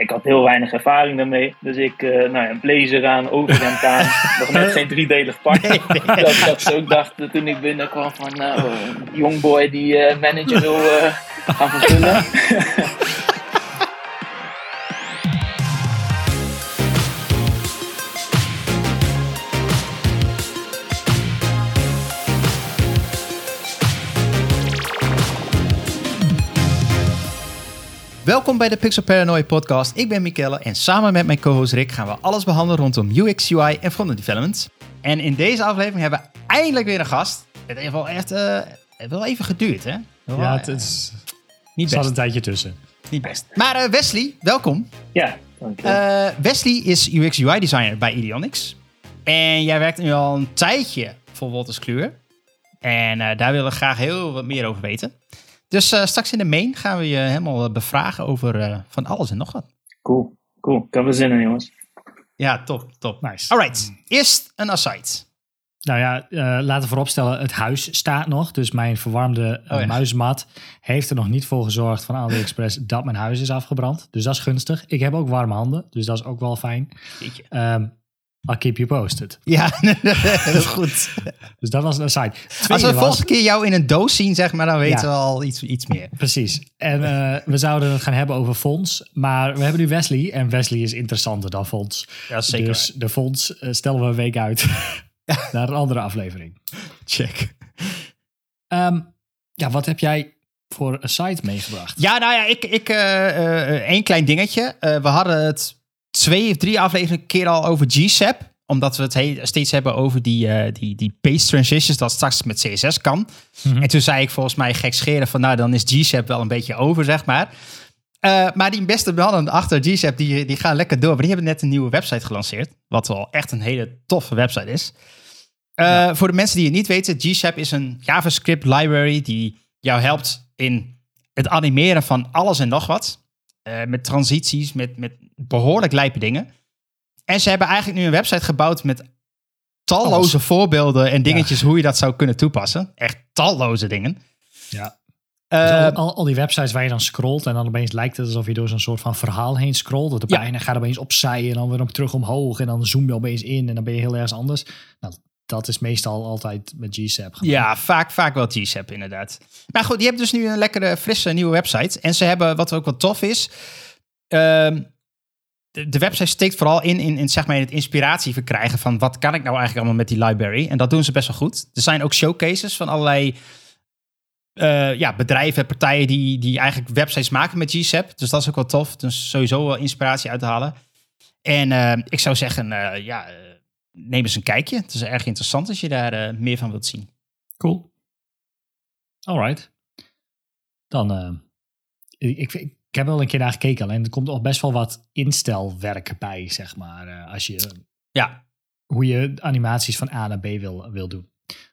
ik had heel weinig ervaring daarmee. Dus ik, uh, nou ja, blazer aan, overhemd aan. nog net geen driedelig pak. Nee, nee. Dat, dat ze ook dachten toen ik binnenkwam van, nou, jongboy die uh, manager wil uh, gaan vervullen. bij de Pixel Paranoia podcast. Ik ben Mikelle en samen met mijn co-host Rick gaan we alles behandelen rondom UX, UI en frontend development. En in deze aflevering hebben we eindelijk weer een gast. Het heeft wel echt uh, wel even geduurd, hè? ja, het is niet best. een tijdje tussen. Niet best. Maar uh, Wesley, welkom. Ja, dankjewel. Uh, Wesley is UX, UI designer bij Ideonics. En jij werkt nu al een tijdje voor Wolters Kluwer. En daar willen we graag heel wat meer over weten. Dus uh, straks in de main gaan we je helemaal eh, bevragen over uh, van alles en nog wat. Cool, cool. Ik heb er zin in, jongens. Ja, top, top. Nice. Alright, eerst een aside. Nou ja, uh, laten we vooropstellen, het huis staat nog. Dus mijn verwarmde uh, oh, ja. muismat heeft er nog niet voor gezorgd van AliExpress dat mijn huis is afgebrand. Dus dat is gunstig. Ik heb ook warme handen, dus dat is ook wel fijn. Um, I'll keep you posted. Ja, dat is goed. dus dat was een site. Als we de volgende keer jou in een doos zien, zeg maar, dan weten we al iets, iets meer. Precies. En uh, we zouden het gaan hebben over fonds. Maar we hebben nu Wesley. En Wesley is interessanter dan fonds. Ja, zeker. Dus de fonds uh, stellen we een week uit naar een andere aflevering. Check. Um, ja, wat heb jij voor een site meegebracht? Ja, nou ja, ik, ik uh, één klein dingetje. we hadden het twee of drie afleveringen keer al over GSAP. Omdat we het steeds hebben over die, uh, die, die pace transitions, dat straks met CSS kan. Mhm. En toen zei ik volgens mij gek scheren van, nou dan is GSAP wel een beetje over, zeg maar. Uh, maar die beste mannen achter GSAP, die, die gaan lekker door. Maar die hebben net een nieuwe website gelanceerd. Wat wel echt een hele toffe website is. Uh, ja. Voor de mensen die het niet weten, GSAP is een JavaScript library die jou helpt in het animeren van alles en nog wat. Uh, met transities, met, met behoorlijk lijpe dingen. En ze hebben eigenlijk nu een website gebouwd met talloze voorbeelden en dingetjes hoe je dat zou kunnen toepassen. Echt talloze dingen. Ja. Uh, dus al, al, die websites waar je dan scrolt en dan opeens lijkt het alsof je door zo'n soort van verhaal heen scrolt. Dat de ja. gaat opeens opzij en dan weer op terug omhoog en dan zoom je opeens in en dan ben je heel ergens anders. Nou, dat is meestal altijd met GSAP. Ja, vaak, vaak wel GSAP inderdaad. Maar goed, je hebt dus nu een lekkere, frisse nieuwe website. En ze hebben, wat ook wat tof is, uh, de, website steekt vooral in, in, in, zeg maar in het inspiratie verkrijgen van wat kan ik nou eigenlijk allemaal met die library. En dat doen ze best wel goed. Er zijn ook showcases van allerlei uh, ja, bedrijven, partijen die, die eigenlijk websites maken met GSAP. Dus dat is ook wel tof. Dus sowieso wel inspiratie uit te halen. En uh, ik zou zeggen, uh, ja, neem eens een kijkje. Het is erg interessant als je daar meer van wilt zien. Cool. Alright. Dan, ik, ik, ik heb wel een keer naar gekeken alleen. Er komt ook best wel wat instelwerk bij, zeg maar. Uh, als je, ja. Hoe je animaties van A naar B wil, wil doen.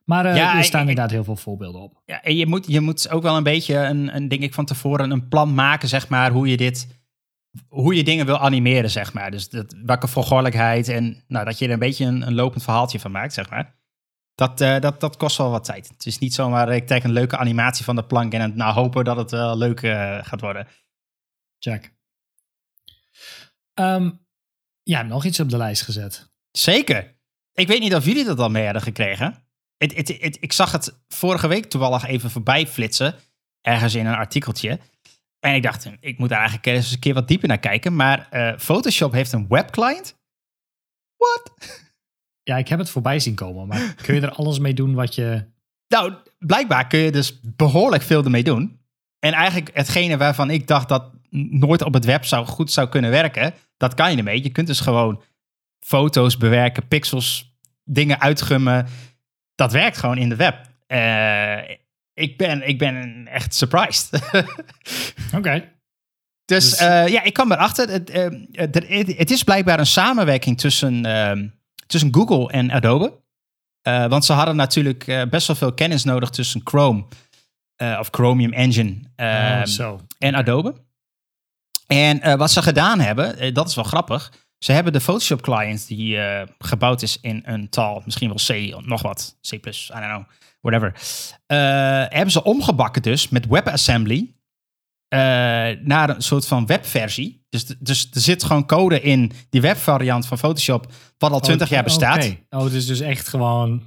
Maar uh, ja, er staan ik, inderdaad heel veel voorbeelden op. Ja, en je moet, je moet ook wel een beetje, een, een, denk ik, van tevoren een plan maken, zeg maar, hoe je dit, hoe je dingen wil animeren, zeg maar. Dus dat, welke volgordelijkheid en nou, dat je er een beetje een, een lopend verhaaltje van maakt, zeg maar. Dat, uh, dat, dat kost wel wat tijd. Het is niet zomaar, ik trek een leuke animatie van de plank en nou hopen dat het wel leuk uh, gaat worden. Check. Um, ja, nog iets op de lijst gezet. Zeker. Ik weet niet of jullie dat al mee hadden gekregen. Ik zag het vorige week toevallig even voorbij flitsen. Ergens in een artikeltje. En ik dacht, ik moet daar eigenlijk eens een keer wat dieper naar kijken. Maar uh, Photoshop heeft een webclient. What? Ja, ik heb het voorbij zien komen. Maar kun je er alles mee doen wat je... Nou, blijkbaar kun je dus behoorlijk veel ermee doen. En eigenlijk hetgene waarvan ik dacht dat nooit op het web zou, goed zou kunnen werken, dat kan je ermee. Je kunt dus gewoon foto's bewerken, pixels, dingen uitgummen. Dat werkt gewoon in de web. Uh, ik, ben, ik ben echt surprised. Oké. Dus, dus uh, ja, ik kwam erachter. Het, uh, het is blijkbaar een samenwerking tussen, ehm, tussen Google en Adobe. want ze hadden natuurlijk best wel veel kennis nodig tussen Chrome of Chromium Engine oh, en Adobe. En wat ze gedaan hebben, dat is wel grappig. Ze hebben de Photoshop client die gebouwd is in een taal, misschien wel C, nog wat, C+, I don't know, whatever. hebben ze omgebakken dus met WebAssembly naar een soort van webversie. Dus, dus er zit gewoon code in die webvariant van Photoshop, wat al 20 jaar bestaat. Okay. Oh, het is dus echt gewoon,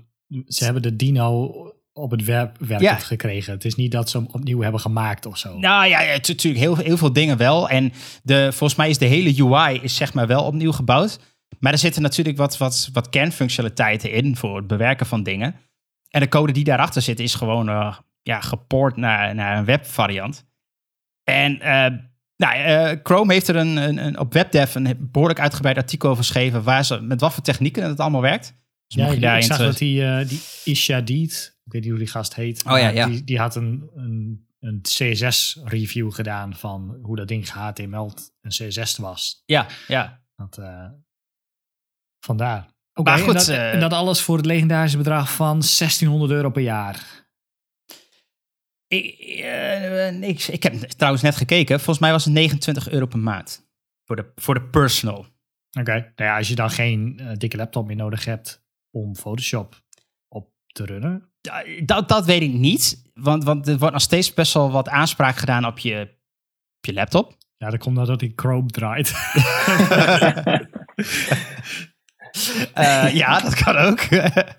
ze hebben de Dino op het web werkend gekregen. Het is niet dat ze hem opnieuw hebben gemaakt of zo. Nou ja, ja natuurlijk heel, heel veel dingen wel. En de, volgens mij is de hele UI is zeg maar wel opnieuw gebouwd. Maar er zitten natuurlijk wat, wat, wat kernfunctionaliteiten in voor het bewerken van dingen. En de code die daarachter zit is gewoon uh, ja, gepoord naar, naar een webvariant. En uh, nou, uh, Chrome heeft er een, een, een, op WebDev een behoorlijk uitgebreid artikel over geschreven... waar ze, met wat voor technieken het allemaal werkt. Dus ja, je ik zag dat die, die Isha Deed, ik weet niet hoe die gast heet... Oh, ja, ja. Die, die had een, een, een CSS-review gedaan van hoe dat ding HTML en CSS was. Ja, ja. Dat, Vandaar. Okay, goed, en, dat, en dat alles voor het legendarische bedrag van 1600 euro per jaar. Ik, uh, ik, ik, heb trouwens net gekeken. Volgens mij was het 29 euro per maand. Voor de, voor de personal. Oké. Nou ja, als je dan geen uh, dikke laptop meer nodig hebt om Photoshop op te runnen. Dat, dat weet ik niet. Want, want er wordt nog steeds best wel wat aanspraak gedaan op je, op je laptop. Ja, dat komt nadat hij Chrome draait. Uh, ja, dat kan ook.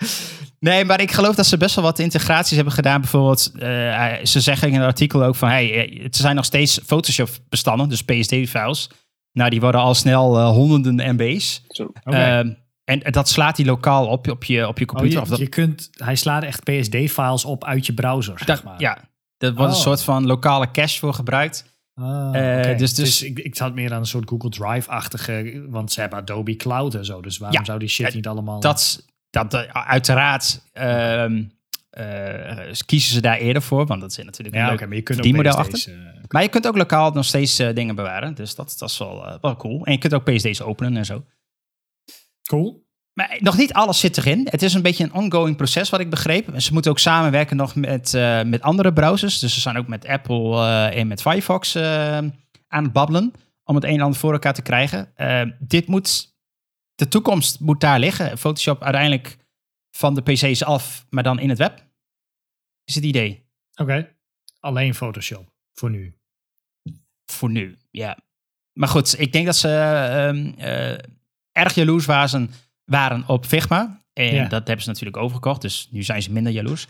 nee, maar ik geloof dat ze best wel wat integraties hebben gedaan. Bijvoorbeeld, uh, ze zeggen in het artikel ook van... Hey, er zijn nog steeds Photoshop-bestanden, dus PSD-files. Nou, die worden al snel uh, honderden MB's. Zo. Okay. en dat slaat hij lokaal op, op, je, op je computer. Oh, je, dat... je kunt, hij slaat echt PSD-files op uit je browser, zeg maar. Ja, er wordt oh. een soort van lokale cache voor gebruikt. Ah, uh, dus, dus, ik, ik zat meer aan een soort Google Drive-achtige, want ze hebben Adobe Cloud en zo. Dus waarom zou die shit niet allemaal... Dat, dat uh, uiteraard uh, kiezen ze daar eerder voor, want dat zit natuurlijk ja, een okay, maar je kunt die model achter. maar je kunt ook lokaal nog steeds dingen bewaren, dus dat, dat is wel, wel cool. En je kunt ook PSD's openen en zo. Cool. Maar nog niet alles zit erin. Het is een beetje een ongoing proces, wat ik begreep. Ze moeten ook samenwerken nog met, uh, met andere browsers. Dus ze zijn ook met Apple uh, en met Firefox uh, aan het babbelen. Om het een en ander voor elkaar te krijgen. dit moet, de toekomst moet daar liggen. Photoshop uiteindelijk van de PC's af, maar dan in het web. Is het idee. Oké. Alleen Photoshop, voor nu. Voor nu, ja. Maar goed, ik denk dat ze ehm, erg jaloers waren waren op Figma. En dat hebben ze natuurlijk overgekocht, dus nu zijn ze minder jaloers.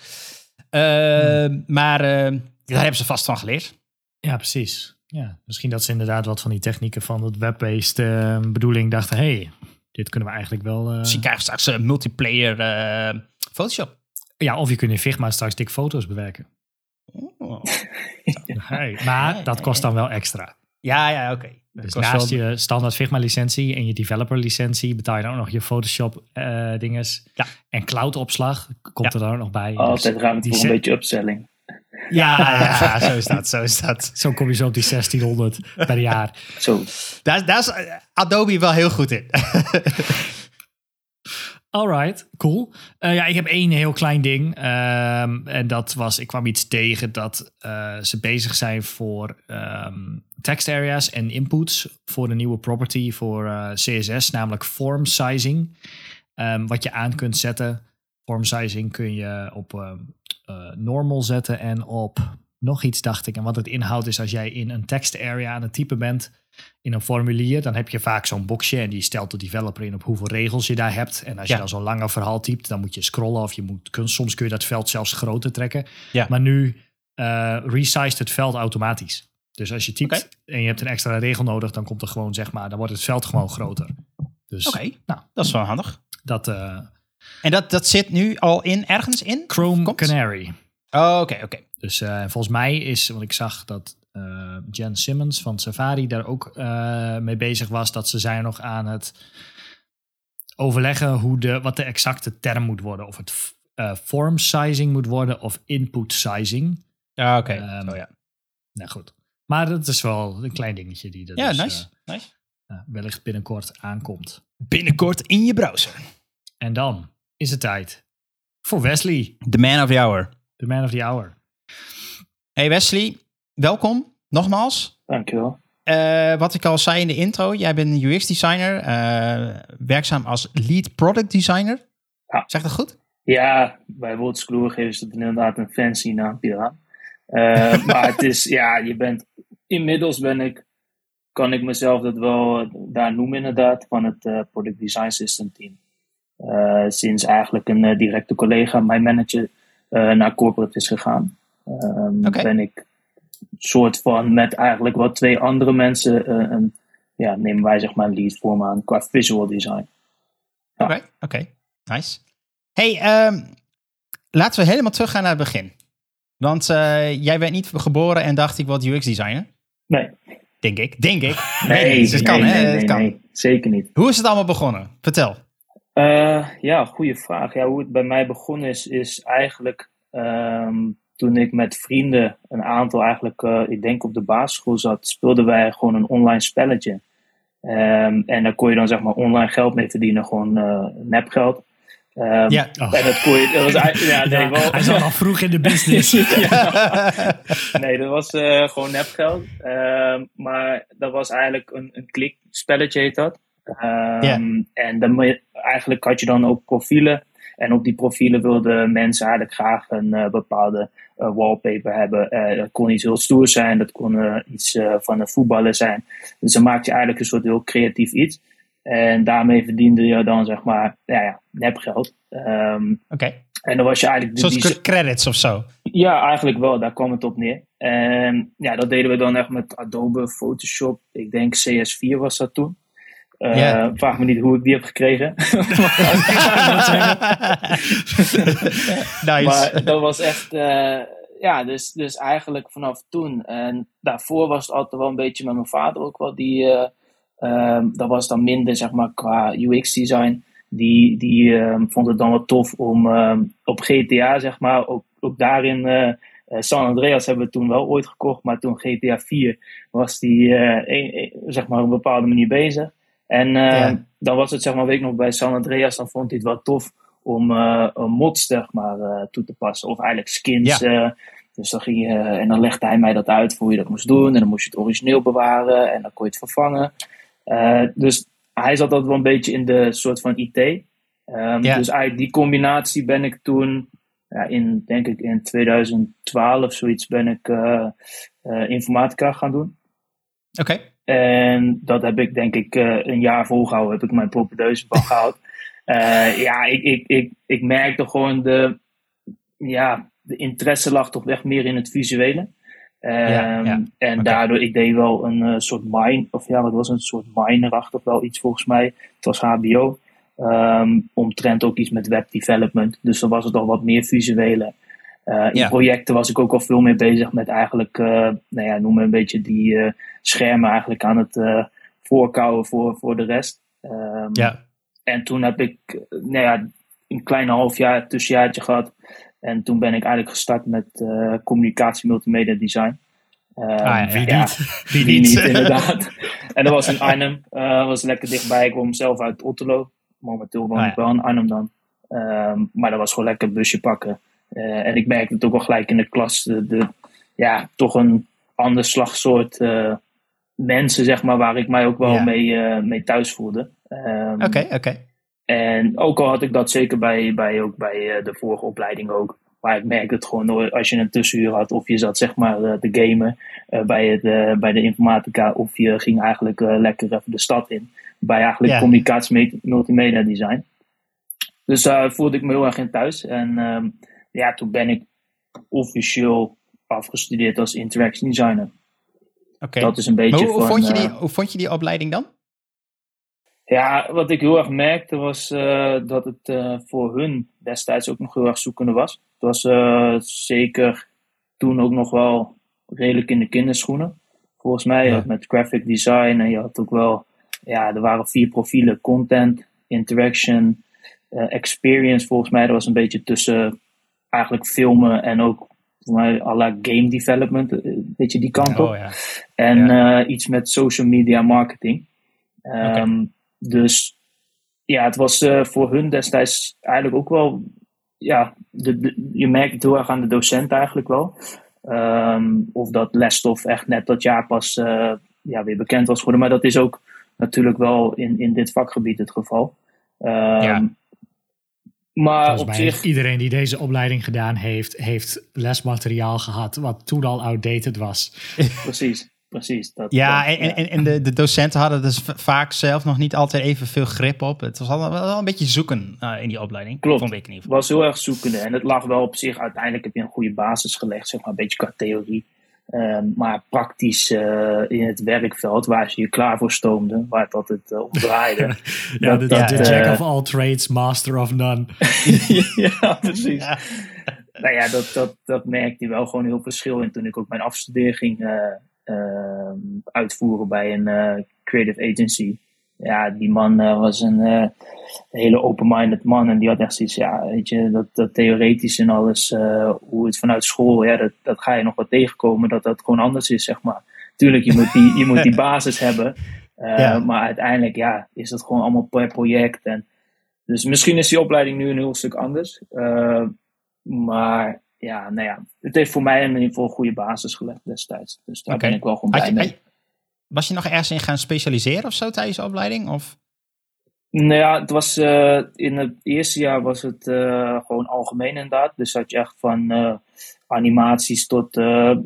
Uh, Maar uh, daar hebben ze vast van geleerd. Ja, precies. Ja, misschien dat ze inderdaad wat van die technieken van het web-based uh, bedoeling dachten: hey, dit kunnen we eigenlijk wel. Misschien krijgen we straks multiplayer Photoshop. Ja, of je kunt in Figma straks dik foto's bewerken. Oh. hey, maar dat kost dan wel extra. Ja, ja, oké. Dus naast je standaard Figma licentie en je developer licentie betaal je dan ook nog je Photoshop uh, dinges. Ja. En cloud opslag komt er dan ook nog bij. Altijd dus ruimte voor een beetje upselling. Ja, ja, zo is dat, zo is dat. Zo kom je zo op die 1600 per jaar. Zo. Daar, daar is Adobe wel heel goed in. Alright, cool. Uh, ja, ik heb één heel klein ding. Um, en dat was, ik kwam iets tegen dat uh, ze bezig zijn voor um, text areas en inputs voor de nieuwe property voor eh, CSS, namelijk form sizing. Um, wat je aan kunt zetten. Form sizing kun je op normal zetten en op nog iets, dacht ik. En wat het inhoudt is als jij in een text area aan het typen bent in een formulier, dan heb je vaak zo'n boxje en die stelt de developer in op hoeveel regels je daar hebt. En als je dan zo'n langer verhaal typt, dan moet je scrollen of je moet, soms kun je dat veld zelfs groter trekken. Ja. Maar nu uh, resized het veld automatisch. Dus als je typt en je hebt een extra regel nodig, dan komt er gewoon, zeg maar, dan wordt het veld gewoon groter. Dus, Oké, nou, dat is wel handig. Dat, uh, en dat, dat zit nu al in ergens in? Chrome Canary. Oh, oké, oké. Dus uh, volgens mij is, want ik zag dat uh, Jen Simmons van Safari daar ook uh, mee bezig was, dat ze zijn nog aan het overleggen hoe de, wat de exacte term moet worden. Of het form sizing moet worden of input sizing. Ja, oké. Okay. Um, oh, ja. Nou goed. Maar dat is wel een klein dingetje die er ja, dus, nice. nice. wellicht binnenkort aankomt. Binnenkort in je browser. En dan is het tijd voor Wesley. The man of the hour. The man of the hour. Hey Wesley, welkom nogmaals. Dankjewel. Uh, wat ik al zei in de intro, jij bent een UX-designer, uh, eh, werkzaam als lead product designer. Ja. Zeg dat goed? Ja, bij Woordskloer geven ze het inderdaad een fancy naampje aan. Uh, maar het is, ja, je bent inmiddels ben ik, kan ik mezelf dat wel daar noemen inderdaad, van het Product Design System team. Sinds eigenlijk een directe collega, mijn manager, naar corporate is gegaan. Um, okay. Ben ik soort van met eigenlijk wat twee andere mensen, een, ja, nemen wij zeg maar een lead vorm aan qua visual design. Oké, oké. Okay. Nice. Hey, um, laten we helemaal teruggaan naar het begin. Want uh, jij werd niet geboren en dacht ik wat UX designer? Nee. Denk ik, denk ik. Nee, nee, het kan, nee, hè? Nee, het kan. zeker niet. Hoe is het allemaal begonnen? Vertel. Uh, ja, goede vraag. Ja, hoe het bij mij begonnen is, is eigenlijk um, toen ik met vrienden, een aantal eigenlijk, uh, ik denk op de basisschool zat, speelden wij gewoon een online spelletje. Um, en daar kon je dan zeg maar online geld mee verdienen, gewoon uh, nepgeld. Um, ja. Oh. En dat kon je, dat was, ja, nee, wel, hij zat al vroeg in de business. nee, dat was uh, gewoon nepgeld. Um, maar dat was eigenlijk een, een klikspelletje heet dat. Um, yeah. En dan, eigenlijk had je dan ook profielen. En op die profielen wilden mensen eigenlijk graag een uh, bepaalde uh, wallpaper hebben. Uh, dat kon iets heel stoers zijn, dat kon iets van een voetballer zijn. Dus dan maakte je eigenlijk een soort heel creatief iets. En daarmee verdiende je dan zeg maar, ja, ja nepgeld. Um, Oké. Okay. En dan was je eigenlijk... Zoals die, credits of zo? Ja, eigenlijk wel. Daar kwam het op neer. En ja, dat deden we dan echt met Adobe Photoshop. Ik denk CS4 was dat toen. Uh, yeah. Vraag me niet hoe ik die heb gekregen. nice. Maar dat was echt... Uh, ja, dus, dus eigenlijk vanaf toen. En daarvoor was het altijd wel een beetje met mijn vader ook wel die... Uh, Um, dat was dan minder, zeg maar, qua UX-design. Die, die um, vond het dan wel tof om um, op GTA, zeg maar, ook, ook daarin. Uh, San Andreas hebben we toen wel ooit gekocht, maar toen GTA 4 was die, uh, een, een, zeg maar, op een bepaalde manier bezig. En ja. dan was het, zeg maar, weet ik nog, bij San Andreas, dan vond hij het wel tof om uh, mods, zeg maar, toe te passen. Of eigenlijk skins. Ja. Dus dan ging je, en dan legde hij mij dat uit hoe je dat moest doen. En dan moest je het origineel bewaren en dan kon je het vervangen. Uh, dus hij zat altijd wel een beetje in de soort van IT. Um, ja. Dus eigenlijk die combinatie ben ik toen, ja, in, denk ik in 2012 zoiets, ben ik uh, uh, informatica gaan doen. Oké. Okay. En dat heb ik denk ik een jaar volgehouden, heb ik mijn propedeuse van gehaald. ja, ik, ik, ik, ik merkte gewoon de, ja, de interesse lag toch echt meer in het visuele. Um, ja, ja. En okay. daardoor, ik deed wel een uh, soort mine, of ja, wat was een soort minerachtig wel iets volgens mij. Het was HBO. Um, omtrent ook iets met web development. Dus dan was het al wat meer visuele. Uh, in ja. projecten was ik ook al veel meer bezig met eigenlijk, uh, nou ja, noem maar een beetje die uh, schermen eigenlijk aan het voorkouwen voor, voor de rest. Um, ja. En toen heb ik, nou ja, een klein half jaar tussenjaartje gehad. En toen ben ik eigenlijk gestart met uh, communicatie multimedia design. Uh, ah, ja, wie ja, niet? wie, wie niet, inderdaad. en dat was in Arnhem. Uh, was lekker dichtbij. Ik kwam zelf uit Otterlo. Momenteel woon ah, ik wel in Arnhem dan. Um, maar dat was gewoon lekker een busje pakken. Uh, en ik merkte het ook al gelijk in de klas. De, de ja, toch een ander slagsoort mensen, zeg maar, waar ik mij ook wel ja. mee, mee thuis voelde. Oké, um, oké. Okay, okay. En ook al had ik dat zeker bij, bij, ook bij uh, de vorige opleiding ook. Maar ik merkte het gewoon als je een tussenuur had of je zat zeg maar uh, te gamen bij, het, bij de informatica of je ging eigenlijk lekker even de stad in. Bij eigenlijk yeah. communicatie multimedia design. Dus daar voelde ik me heel erg in thuis. En um, ja, toen ben ik officieel afgestudeerd als interaction designer. Okay. Dat is een beetje hoe, vond je die, hoe vond je die opleiding dan? Ja, wat ik heel erg merkte was uh, dat het uh, voor hun destijds ook nog heel erg zoekende was. Het was uh, zeker toen ook nog wel redelijk in de kinderschoenen. Volgens mij, ja. met graphic design en je had ook wel, ja, er waren vier profielen: content, interaction, experience. Volgens mij, dat was een beetje tussen eigenlijk filmen en ook mij à la game development, een beetje die kant op. Oh, ja. En ja. iets met social media marketing. Um, okay. Dus ja, het was uh, voor hun destijds eigenlijk ook wel. Ja, de, de, je merkt het heel erg aan de docent eigenlijk wel. Um, of dat lesstof echt net dat jaar pas uh, ja, weer bekend was geworden. Maar dat is ook natuurlijk wel in, in dit vakgebied het geval. Um, ja. Maar op zich. Iedereen die deze opleiding gedaan heeft, heeft lesmateriaal gehad wat toen al outdated was. Precies. precies. Dat, Ja, dat- en, en, en de, de docenten hadden dus vaak zelf nog niet altijd even veel grip op. Het was al wel, een beetje zoeken eh, in die opleiding. Klopt. Vond ik in ieder Het geval. was heel erg zoekende. En het lag wel op zich. Uiteindelijk heb je een goede basis gelegd, zeg maar, een beetje qua theorie. Ehm, maar praktisch eh, in het werkveld, waar ze je klaar voor stoomden, waar het altijd eh, om draaide. Ja, Dat- de, dat, de eh, jack of all trades, master of none. ja, precies. Ja. Nou ja, dat, dat, dat merkte je wel gewoon heel verschil in toen ik ook mijn afstudeer ging eh, ehm, uitvoeren bij een creative agency. Ja, die man eh, was een eh, hele open-minded man en die had echt zoiets, ja, weet je, dat, dat theoretisch en alles, eh, hoe het vanuit school, ja, dat, dat ga je nog wat tegenkomen, dat dat gewoon anders is, zeg maar. Tuurlijk, je moet die, je moet die basis hebben, Ja. maar uiteindelijk, ja, is dat gewoon allemaal per project en dus misschien is die opleiding nu een heel stuk anders. Maar ja, nou ja, het heeft voor mij in ieder geval een goede basis gelegd destijds. Dus daar ben ik wel gewoon Had blij je, mee. Was je nog ergens in gaan specialiseren of zo tijdens de opleiding? Of? Nou ja, het was, eh, in het eerste jaar was het eh, gewoon algemeen inderdaad. Dus had je echt van eh, animaties tot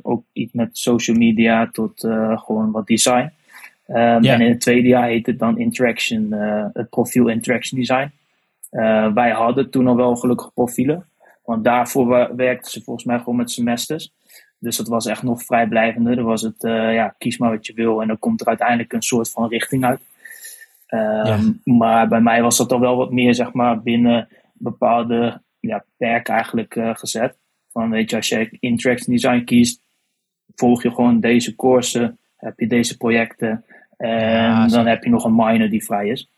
ook iets met social media tot gewoon wat design. Ehm, Ja. En in het tweede jaar heet het dan interaction, het profiel interaction design. Wij hadden toen al wel gelukkig profielen. Want daarvoor werkten ze volgens mij gewoon met semesters. Dus dat was echt nog vrijblijvender. Dan was het, eh, ja, kies maar wat je wil. En dan komt er uiteindelijk een soort van richting uit. Ehm, Maar bij mij was dat al wel wat meer, zeg maar, binnen bepaalde ja, perken eigenlijk eh, gezet. Van, weet je, als je interaction design kiest, volg je gewoon deze coursen, heb je deze projecten. En Ja, dan heb je nog een minor die vrij is.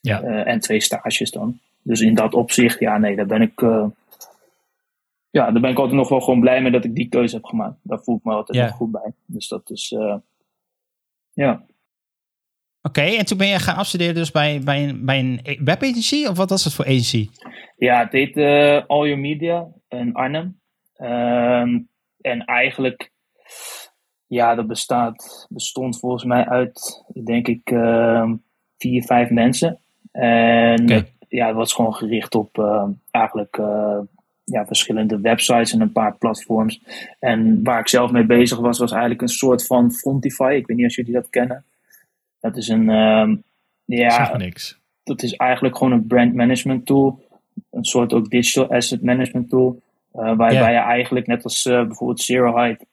Ja. Eh, en twee stages dan. Dus in dat opzicht, ja, nee, daar ben ik. Ja, daar ben ik altijd nog wel gewoon blij mee dat ik die keuze heb gemaakt. Daar voel ik me altijd nog goed bij. Dus dat is. eh, ja. Oké, en toen ben je gaan afstuderen dus bij, bij, een, bij een webagency? Of wat was het voor agency? Ja, het heet eh, All Your Media in Arnhem. Ehm, en eigenlijk, ja, dat bestaat, bestond volgens mij uit, denk ik, ehm, vier, vijf mensen. En Oké. ja, het was gewoon gericht op ehm, eigenlijk eh, ja, verschillende websites en een paar platforms. En waar ik zelf mee bezig was, was eigenlijk een soort van Frontify. Ik weet niet of jullie dat kennen. Dat is een, ehm, ja, Zeg niks. dat is eigenlijk gewoon een brand management tool. Een soort ook digital asset management tool. eh, waarbij je eigenlijk net als eh, bijvoorbeeld Zero Height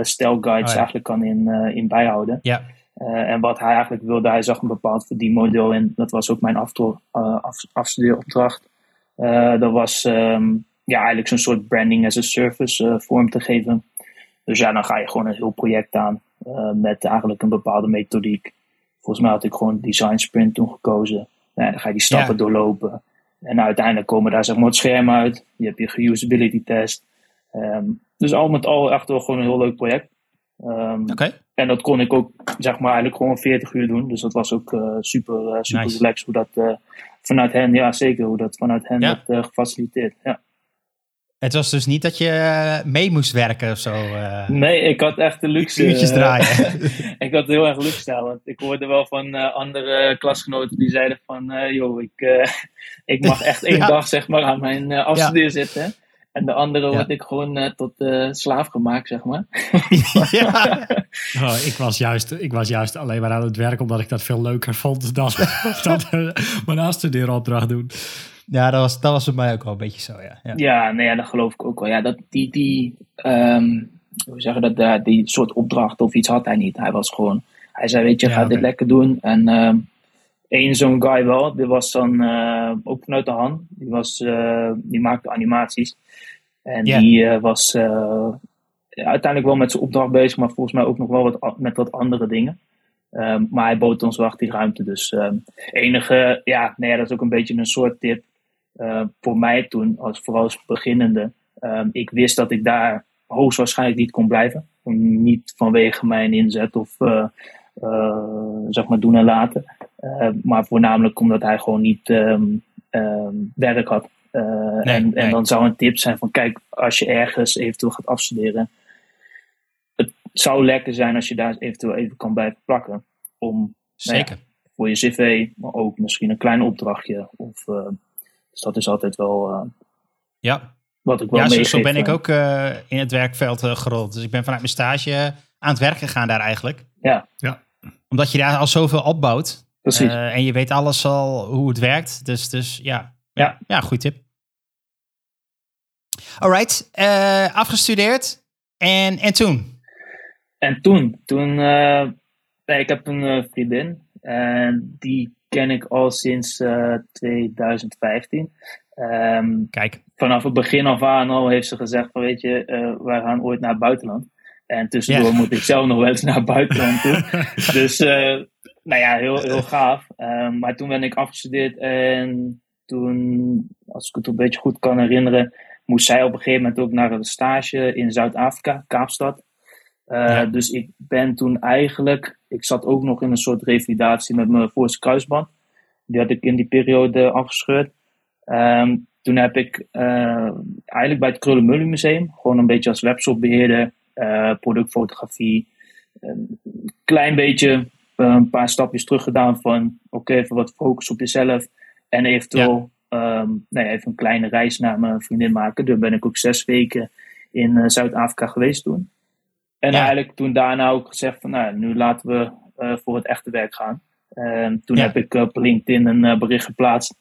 style guides Oh ja. eigenlijk kan in, in bijhouden. Ja, en wat hij eigenlijk wilde, hij zag een bepaald verdienmodel in. Dat was ook mijn af, afstudeeropdracht. Dat was ehm, ja, eigenlijk zo'n soort branding as a service eh, vorm te geven. Dus ja, dan ga je gewoon een heel project aan eh, met eigenlijk een bepaalde methodiek. Volgens mij had ik gewoon design sprint toen gekozen. Nou, ja, dan ga je die stappen Ja. doorlopen. En uiteindelijk komen daar zeg maar het scherm uit. Je hebt je usability test. Ehm, dus al met al echt wel gewoon een heel leuk project. Oké. en dat kon ik ook, zeg maar, eigenlijk gewoon 40 uur doen. Dus dat was ook eh, super, super Nice. relaxed hoe dat vanuit hen, ja zeker, hoe dat vanuit hen Ja. werd gefaciliteerd. Ja. Het was dus niet dat je eh, mee moest werken of zo. eh, Nee, ik had echt de luxe. Uurtjes eh, draaien. ik had heel erg luxe daar, want ik hoorde wel van eh, andere klasgenoten die zeiden van, eh joh, ik, eh, ik mag echt één Ja. dag zeg maar aan mijn eh afstudeer zitten. En de andere Ja. word ik gewoon tot slaaf gemaakt, zeg maar. ja. Oh, ik, was juist, ik was juist alleen maar aan het werk omdat ik dat veel leuker vond dan, dan mijn afstudeeropdracht doen. Ja, dat was, dat was bij mij ook wel een beetje zo, ja. ja. Ja, nee, ja, dat geloof ik ook wel. Ja, dat, die, die, ehm, hoe zeggen dat, daar die soort opdracht of iets had hij niet. Hij was gewoon, hij zei, weet je, Ja, ga dit lekker doen. En ehm één zo'n guy wel, die was dan eh, ook vanuit de hand. Die, was, eh, die maakte animaties. En die was uiteindelijk wel met zijn opdracht bezig, maar volgens mij ook nog wel wat, met wat andere dingen. Ehm, maar hij bood ons wel echt die ruimte. Dus ehm, enige, ja, nee, dat is ook een beetje een soort tip eh, voor mij toen, als, vooral als beginnende. Ehm, ik wist dat ik daar hoogstwaarschijnlijk niet kon blijven. Niet vanwege mijn inzet of eh, eh, zeg maar doen en laten. Maar voornamelijk omdat hij gewoon niet ehm, ehm, werk had. En, dan zou een tip zijn van kijk, als je ergens eventueel gaat afstuderen. Het zou lekker zijn als je daar eventueel even kan blijven plakken. Om Zeker. voor je cv, maar ook misschien een klein opdrachtje. Of, dus dat is altijd wel eh, Ja, wat ik wel ja zo, ben ik eh. ook eh, in het werkveld eh, gerold. Dus ik ben vanuit mijn stage aan het werk gegaan daar eigenlijk. Ja. Ja. Omdat je daar al zoveel opbouwt. Precies. Uh, en je weet alles al hoe het werkt. Dus, dus ja. Ja. Ja, goed tip. Alright, uh, afgestudeerd. En, en toen? En toen? Toen, uh, nee, ik heb een vriendin. En die ken ik al sinds 2015. Um, Kijk. Vanaf het begin af aan al heeft ze gezegd van weet je, wij gaan ooit naar het buitenland. En tussendoor yeah. moet ik zelf nog wel eens naar het buitenland toe. dus nou ja, heel, heel gaaf. Um, maar toen ben ik afgestudeerd en toen, als ik het een beetje goed kan herinneren, moest zij op een gegeven moment ook naar een stage in Zuid-Afrika, Kaapstad. Uh, ja. Dus ik ben toen eigenlijk, ik zat ook nog in een soort revalidatie met mijn voorste kruisband. Die had ik in die periode afgescheurd. Um, toen heb ik uh, eigenlijk bij het Krullenmullen Museum, gewoon een beetje als webshopbeheerder, uh, productfotografie, een klein beetje een paar stapjes terug gedaan van oké, okay, even wat focus op jezelf. En eventueel ja. um, nee, even een kleine reis naar mijn vriendin maken. Daar ben ik ook zes weken in Zuid-Afrika geweest toen. En ja. eigenlijk toen daarna ook gezegd van nou, nu laten we uh, voor het echte werk gaan. En toen Ja. heb ik op LinkedIn een uh, bericht geplaatst.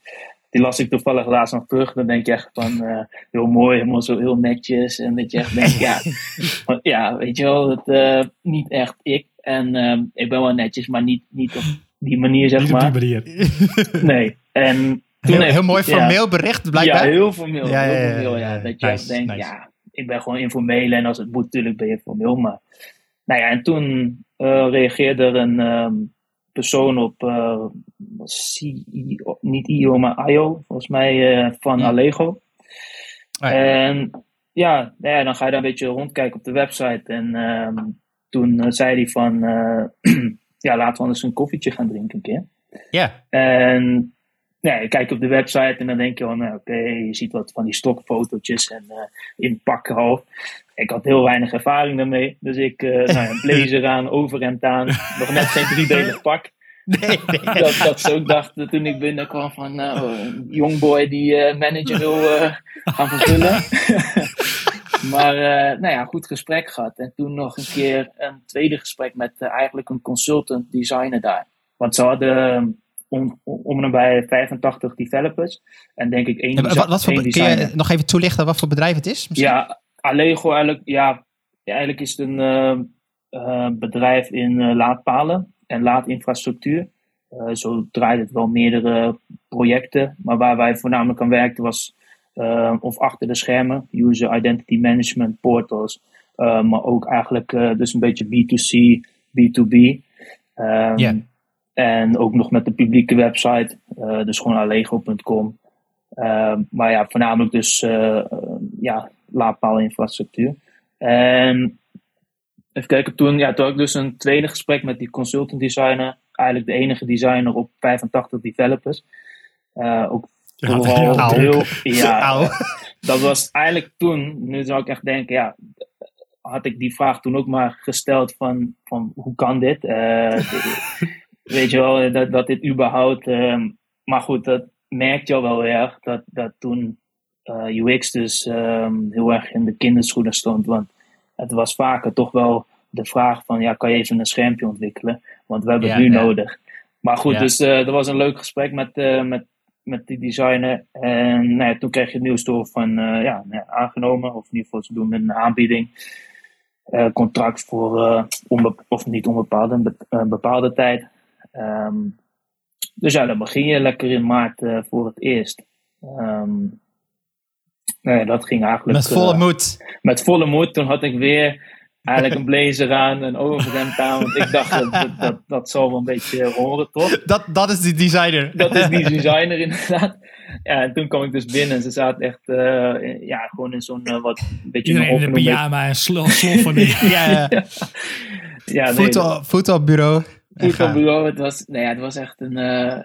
Die las ik toevallig laatst nog terug. Dan denk je echt van uh, heel mooi, helemaal zo heel netjes. En dat je echt denkt, ja, want, ja, weet je wel, het, niet echt ik. En uh, ik ben wel netjes, maar niet, niet op die manier, zeg Niet op maar. die manier. Nee. En toen Heel, heeft- heel mooi ja. formeel bericht, blijkbaar. Ja, heel formeel. Ja, heel ja, ja, formeel, ja. ja. Dat je Nice, echt denkt, nice. ja, ik ben gewoon informeel en als het moet, natuurlijk ben je formeel. Maar, nou ja, en toen eh, reageerde er een ehm, persoon op, eh, CEO, niet IO, maar IO, volgens mij, eh, van Ja. Allego. Ah, ja. En ja, nou ja, dan ga je daar een beetje rondkijken op de website. En ehm, toen zei hij van, ja, laten we anders een koffietje gaan drinken een keer. Ja, En ja, je kijkt op de website en dan denk je van, nou, oké, je ziet wat van die stokfotootjes en eh, in pakken al. Ik had heel weinig ervaring daarmee, dus ik eh nou, een blazer aan, overhemd aan, nog net geen driedelig pak. nee, nee. Dat, dat ze ook dachten toen ik binnenkwam van, nou, een jongboy die eh, manager wil gaan vervullen. maar, nou ja, goed gesprek gehad. En toen nog een keer een tweede gesprek met eigenlijk een consultant designer daar. Want ze hadden om, om en bij 85 developers. En denk ik één, Ja, wat, wat voor, één kun je nog even toelichten wat voor bedrijf het is? misschien? Ja, Allego eigenlijk, ja, eigenlijk is het een eh, eh, bedrijf in eh, laadpalen en laadinfrastructuur. Zo draait het wel meerdere projecten, maar waar wij voornamelijk aan werkten was of achter de schermen, user identity management portals, maar ook eigenlijk dus een beetje B2C, B2B. Ehm, Ja. En ook nog met de publieke website, eh, dus gewoon allego.com. Ehm, maar ja, voornamelijk dus eh, ja, laadpaalinfrastructuur. En even kijken, toen, ja, toen had ik dus een tweede gesprek met die consultant designer. Eigenlijk de enige designer op 85 developers. Ook Ja, vooral heel, ja, dat was eigenlijk toen, nu zou ik echt denken, ja, had ik die vraag toen ook maar gesteld van, van hoe kan dit? Eh, weet je wel, dat, dat dit überhaupt, ehm, maar goed, dat merk je al wel erg, dat, dat toen eh, UX dus ehm, heel erg in de kinderschoenen stond, want het was vaker toch wel de vraag van, ja, kan je even een schermpje ontwikkelen? Want we hebben Ja, het nu ja. nodig. Maar goed, Ja. dus eh dat was een leuk gesprek met, eh, met, met die designer. En nou toen kreeg je het nieuws door van eh, ja, nou ja, aangenomen. Of in ieder geval ze doen een aanbieding. Eh, contract voor eh, onbe- of niet onbepaalde, een be- een bepaalde tijd. Ehm, dus ja, dan begin je lekker in maart eh, voor het eerst. Nou ja, dat ging eigenlijk Met volle eh, moed. met volle moed. Toen had ik weer eigenlijk een blazer aan, een overhemd aan. Want ik dacht, dat, dat, dat, dat zal wel een beetje horen, toch? Dat, dat is die designer. Dat is die designer inderdaad. Ja, en toen kwam ik dus binnen en ze zaten echt, eh, in- ja, gewoon in zo'n wat, een beetje Iedereen in een een pyjama en slo- sloffen. die- ja, ja. Ja, nee, Voetbal, voetbalbureau. Voetbalbureau, het was, nou ja, het was echt een eh,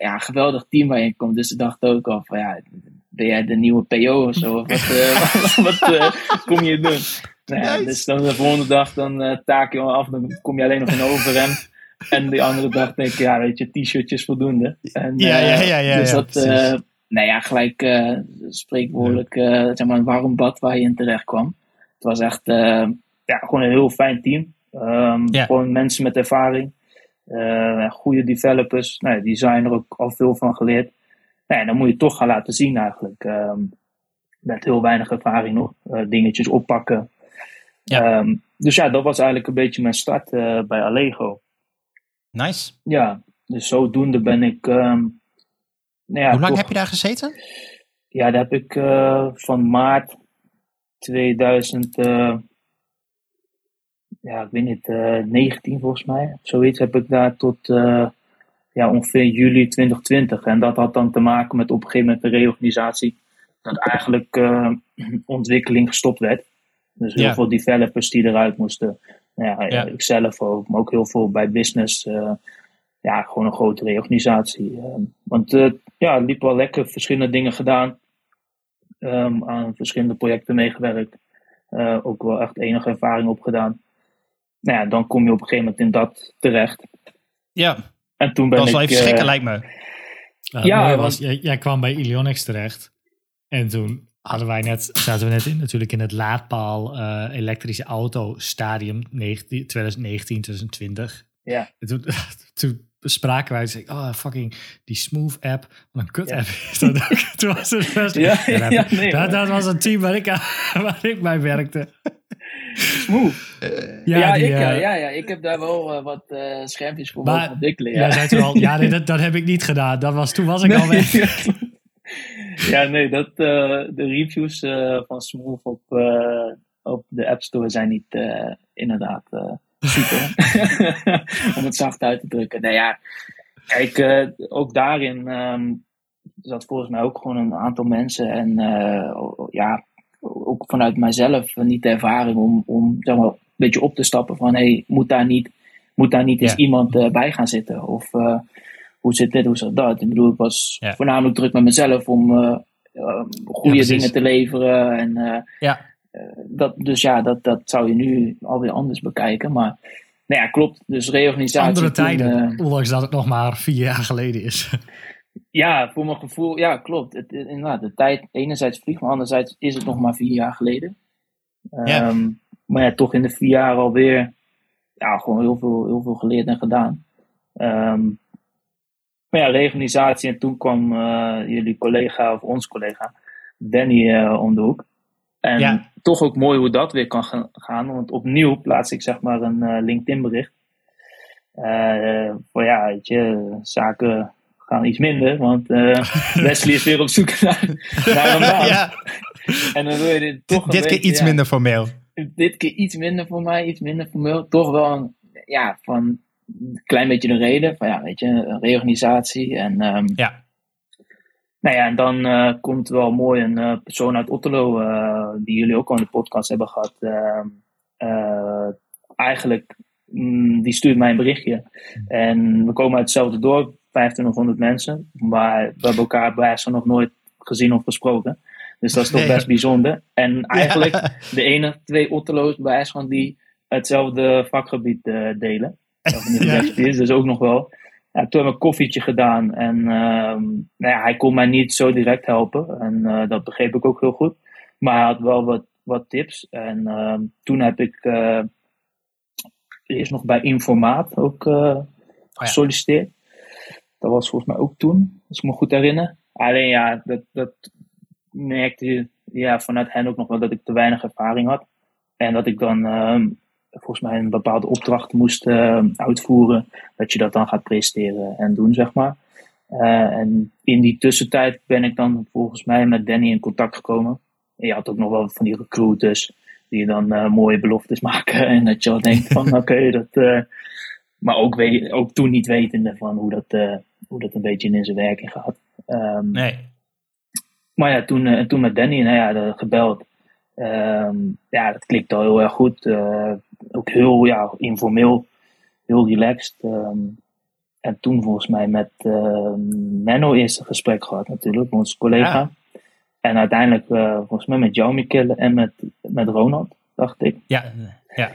ja, geweldig team waar je in komt. Dus ze dachten ook al van, ja, ben jij de nieuwe PO of zo? Of wat eh, wat, eh, kom je doen? Nou ja, Nice. dus dan de volgende dag, dan eh, taak je al af, dan kom je alleen nog in overhemd. En die andere dag denk ik, ja, weet je, t-shirtjes voldoende. En, Ja, eh, ja, ja, ja, Dus ja, dat, eh, nou ja, gelijk eh, spreekwoordelijk, eh, zeg maar, een warm bad waar je in terecht kwam. Het was echt, eh, ja, gewoon een heel fijn team. Ehm. Gewoon mensen met ervaring. Eh, goede developers. Nou, die zijn er ook al veel van geleerd. Nou, dan moet je toch gaan laten zien eigenlijk. Ehm, met heel weinig ervaring nog. eh, dingetjes oppakken. Ja. Ehm, dus ja, dat was eigenlijk een beetje mijn start eh, bij Allego. Nice. Ja, dus zodoende ben ik... ehm, nou ja, Hoe lang toch- heb je daar gezeten? Ja, daar heb ik van maart 2000, eh, ja, ik weet niet, eh 19 volgens mij. Zoiets heb ik daar tot eh, ja, ongeveer juli 2020. En dat had dan te maken met op een gegeven moment de reorganisatie. Dat eigenlijk eh, ontwikkeling gestopt werd. Dus heel Ja. veel developers die eruit moesten. Nou ja, Ja. Ik zelf ook, maar ook heel veel bij business. eh, ja, gewoon een grote reorganisatie. eh. want eh, ja, het liep wel lekker. Verschillende dingen gedaan. Ehm, aan verschillende projecten meegewerkt. Eh, ook wel echt enige ervaring opgedaan. Nou ja, dan kom je op een gegeven moment in dat terecht. Ja, En toen ben dat is wel ik... even schrikken eh, lijkt me. Ja, Ja, ja want- was, jij, jij kwam bij Ilionix terecht. En toen hadden wij net, zaten we net in, natuurlijk in het laadpaal eh, elektrische auto stadium 19, 2019, 2020. ja, En toen, toen bespraken wij, zei ik, oh fucking die Smooth app, wat een kut Ja. app is dat ook. toen was het best, Ja, dat, ja, nee, dat, dat was een team waar ik, waar ik bij werkte. Smooth. Ja, Ja, die, ik, ja, eh, ja, ja, ik heb daar wel eh, wat eh, schermpjes voor Maar mogen ontwikkelen. Ja. Zei toen al, ja nee, dat, dat heb ik niet gedaan. Dat was, toen was ik al weg. ja, nee, dat, eh, de reviews eh, van Smooth op, eh, op de App Store zijn niet eh, inderdaad eh, super. Om het zacht uit te drukken. Nou ja, kijk, eh, ook daarin ehm zat volgens mij ook gewoon een aantal mensen. En eh, ja, ook vanuit mijzelf niet de ervaring om, om zeg maar, een beetje op te stappen van hey, moet daar niet, moet daar niet eens iemand eh, bij gaan zitten? Of eh, hoe zit dit, hoe zit dat? Ik bedoel, ik was Ja. voornamelijk druk met mezelf om eh, goede dingen te leveren. En, Ja. dat, dus ja, dat, dat zou je nu alweer anders bekijken. Maar nou ja, klopt. Dus reorganisatie. Andere toen, tijden, eh, ondanks dat het nog maar vier jaar geleden is. ja, voor mijn gevoel, ja, klopt. Het, inderdaad, de tijd enerzijds vliegt, maar anderzijds is het nog maar vier jaar geleden. Ja. Ehm, maar ja, toch in de vier jaar alweer, ja, gewoon heel veel, heel veel geleerd en gedaan. Ehm, maar ja, reorganisatie en toen kwam eh, jullie collega, of ons collega, Danny eh, om de hoek. En Ja. toch ook mooi hoe dat weer kan ga- gaan, want opnieuw plaats ik zeg maar een eh, LinkedIn bericht. Voor ja, weet je, zaken gaan iets minder, want eh, Wesley is weer op zoek naar, naar een baan. ja. En dan wil je dit toch Dit keer beetje, iets ja, minder formeel. Dit keer iets minder voor mij, iets minder formeel. Toch wel een, ja, van een klein beetje de reden. Van ja, weet je, een reorganisatie. En ehm, Ja. nou ja, en dan eh, komt wel mooi een eh, persoon uit Otterlo, die jullie ook al in de podcast hebben gehad. ehm, eh, eigenlijk, mm, die stuurt mij een berichtje. En we komen uit hetzelfde dorp, 2500 mensen. Maar we hebben elkaar bij zo nog nooit gezien of gesproken. Dus dat is toch Nee. best bijzonder. En eigenlijk de enige twee Otterlo's bij IJsland die hetzelfde vakgebied eh, delen. Ja. is, dus ook nog wel. Ja, toen hebben we een koffietje gedaan en ehm, nou ja, hij kon mij niet zo direct helpen. En eh, dat begreep ik ook heel goed. Maar hij had wel wat, wat tips. En ehm, toen heb ik eh, eerst nog bij Informaat ook eh, gesolliciteerd. Dat was volgens mij ook toen, als ik me goed herinner. Alleen ja, dat, dat merkte ja, vanuit hen ook nog wel dat ik te weinig ervaring had. En dat ik dan ehm, volgens mij een bepaalde opdracht moest eh, uitvoeren. Dat je dat dan gaat presenteren en doen, zeg maar. Eh, en in die tussentijd ben ik dan volgens mij met Danny in contact gekomen. En je had ook nog wel van die recruiters die dan eh, mooie beloftes maken. En dat je wel denkt van oké, dat... maar ook, weet, ook toen niet wetende van hoe dat, eh, hoe dat een beetje in zijn werking gaat. Ehm, Nee. maar ja, toen, eh, toen met Danny, nou ja, gebeld. Ehm, ja, dat klikt al heel erg goed. Eh, ook heel ja, informeel, heel relaxed. Ehm, en toen volgens mij met Menno eerst een gesprek gehad natuurlijk, met onze collega. Ja. En uiteindelijk volgens mij met jou, Michele, en met, met Ronald, dacht ik. Ja. Ja.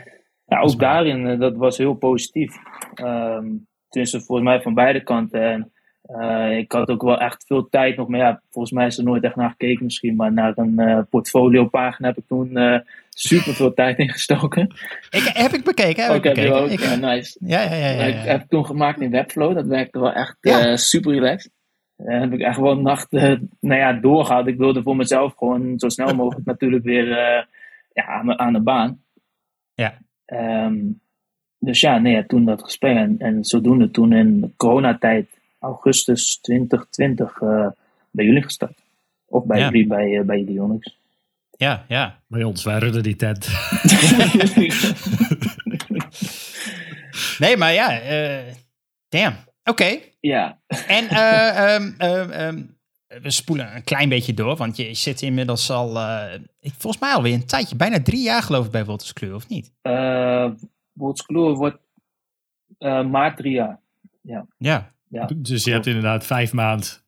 Ja, ook daarin, eh, dat was heel positief. Ehm tenminste, volgens mij van beide kanten. En Uh, ik had ook wel echt veel tijd nog, maar ja, volgens mij is er nooit echt naar gekeken misschien. Maar naar een uh, portfoliopagina heb ik toen uh, super veel tijd in gestoken. Ik, heb ik bekeken, heb ik bekeken. Ook, ik, ja, nice. Ja, ja, ja. ja, ja. Ik heb toen gemaakt in Webflow, dat werkte wel echt ja. super relaxed. En heb ik echt wel nachten nou ja, doorgehaald. Ik wilde voor mezelf gewoon zo snel mogelijk natuurlijk weer ja, aan, aan de baan. Ja. Um, dus ja, nee, toen dat gesprek. En, en zodoende toen in coronatijd, augustus 2020, uh, bij jullie gestart. Of bij Ja. jullie, bij, uh, bij. Ja, ja. Bij ons, wij rudden die tent. Nee, maar ja, eh damn. Oké. ja, En eh, ehm, ehm, ehm, we spoelen een klein beetje door, want je zit inmiddels al, eh, ik, volgens mij alweer een tijdje, bijna drie jaar geloof ik bij Wolters Kluwer, of niet? uh, Woltskloer wordt uh, maart drie jaar. Ja. Ja. ja. Dus je hebt inderdaad vijf maand.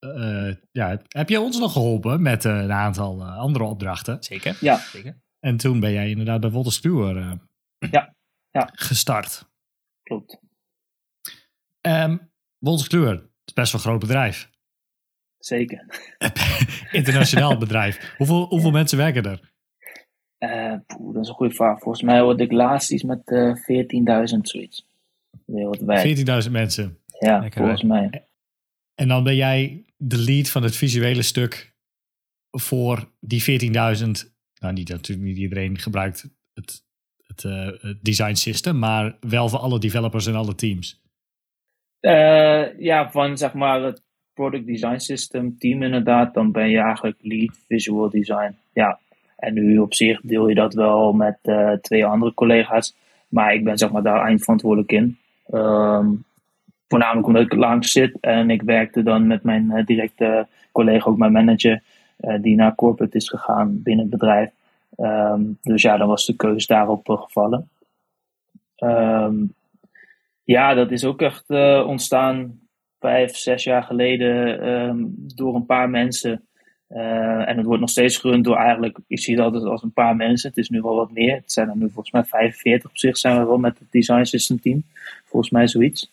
Uh, ja, heb je ons nog geholpen met uh, een aantal uh, andere opdrachten? Zeker. Ja. Zeker. En toen ben jij inderdaad bij Wolters Kluwer ja. Ja. gestart. Klopt. Um, Wolters Kluwer is best wel een groot bedrijf. Zeker. Internationaal bedrijf. Hoeveel, hoeveel ja. mensen werken er? Uh, poeh, dat is een goede vraag. Volgens mij word ik laatst iets met uh, 14.000 zoiets. 14.000 mensen. Ja, Lekker volgens mij. En dan ben jij de lead van het visuele stuk voor die 14.000. Nou, niet natuurlijk niet iedereen gebruikt het, het, uh, het, design system, maar wel voor alle developers en alle teams. Uh, ja, van zeg maar het product design system team inderdaad, dan ben je eigenlijk lead visual design. Ja, en nu op zich deel je dat wel met uh, twee andere collega's. Maar ik ben zeg maar daar eindverantwoordelijk in. Um, voornamelijk omdat ik langs zit. En ik werkte dan met mijn uh, directe collega, ook mijn manager. Uh, die naar corporate is gegaan binnen het bedrijf. Um, dus ja, dan was de keuze daarop gevallen. Um, ja, dat is ook echt ontstaan vijf, zes jaar geleden door een paar mensen. Uh, en het wordt nog steeds gerund door eigenlijk, ik zie het altijd als een paar mensen. Het is nu wel wat meer. Het zijn er nu volgens mij 45 op zich zijn we wel met het design system team. Volgens mij zoiets.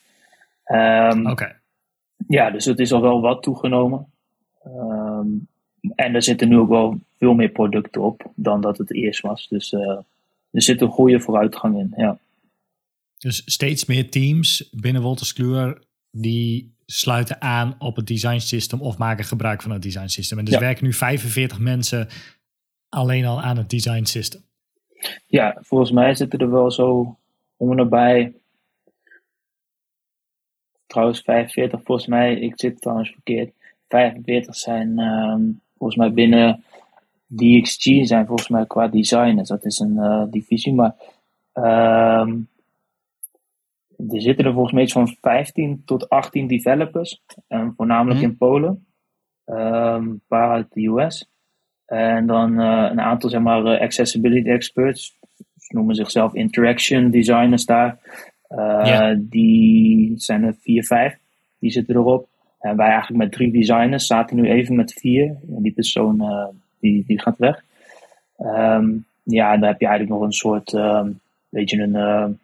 Um, Oké. Okay. Ja, dus het is al wel wat toegenomen. Um, en er zitten nu ook wel veel meer producten op dan dat het eerst was. Dus uh, er zit een goede vooruitgang in, ja. Dus steeds meer teams binnen Wolters Kluwer die sluiten aan op het design system of maken gebruik van het design system. En dus ja. werken nu 45 mensen alleen al aan het design system. Ja, volgens mij zitten er wel zo om en nabij. Trouwens, 45 volgens mij, ik zit trouwens verkeerd. 45 zijn um, volgens mij binnen DXG zijn volgens mij qua designers. Dat is een uh, divisie, maar um, er zitten er volgens mij iets van 15 tot 18 developers, um, voornamelijk Mhm. in Polen, een paar uit de US. En dan uh, een aantal zeg maar, uh, accessibility experts, ze noemen zichzelf interaction designers daar. Uh. Die zijn er vier, vijf, die zitten erop. En wij eigenlijk met drie designers zaten nu even met vier. En die persoon die, die gaat weg. Um, ja, dan heb je eigenlijk nog een soort, um, weet je, een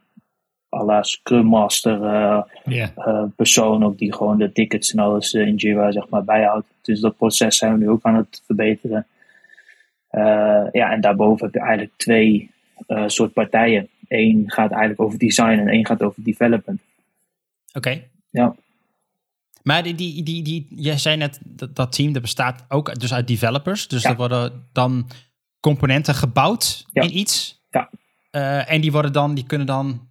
à Scrum Master uh, uh, persoon ook die gewoon de tickets en alles uh, in Jira zeg maar bijhoudt. Dus dat proces zijn we nu ook aan het verbeteren. Uh, ja, en daarboven heb je eigenlijk twee soort partijen. Eén gaat eigenlijk over design en één gaat over development. Oké. Ja. Maar die, die, die, die, jij zei net dat, dat team dat bestaat ook dus uit developers. Dus Ja. er worden dan componenten gebouwd Ja. in iets. Ja. Eh, en die, worden dan, die kunnen dan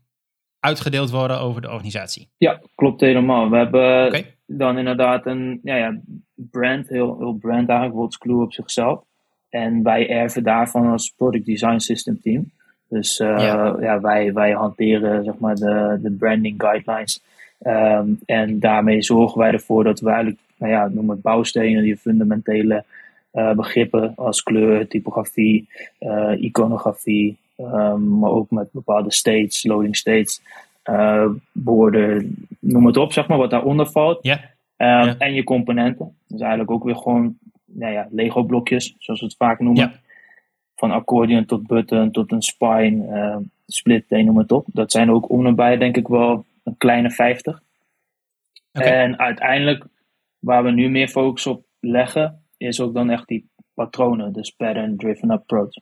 uitgedeeld worden over de organisatie. Ja, klopt helemaal. We hebben dan inderdaad een ja, ja, brand, heel, heel brand eigenlijk, World's Clue op zichzelf. En wij erven daarvan als Product Design System team. Dus uh, Ja. ja. wij, wij hanteren zeg maar, de, de branding guidelines. Um, en daarmee zorgen wij ervoor dat we eigenlijk, nou ja, noem het bouwstenen, die fundamentele uh, begrippen als kleur, typografie, uh, iconografie, um, maar ook met bepaalde states, loading states, uh, woorden, noem het op, zeg maar, wat daaronder valt. Ja. Um, Ja. En je componenten. Dus eigenlijk ook weer gewoon nou ja, Lego-blokjes, zoals we het vaak noemen. Van accordeon tot button, tot een spine, uh, split, noem het op. Dat zijn ook om en bij, denk ik wel, een kleine 50. En uiteindelijk, waar we nu meer focus op leggen, is ook dan echt die patronen, dus pattern-driven approach.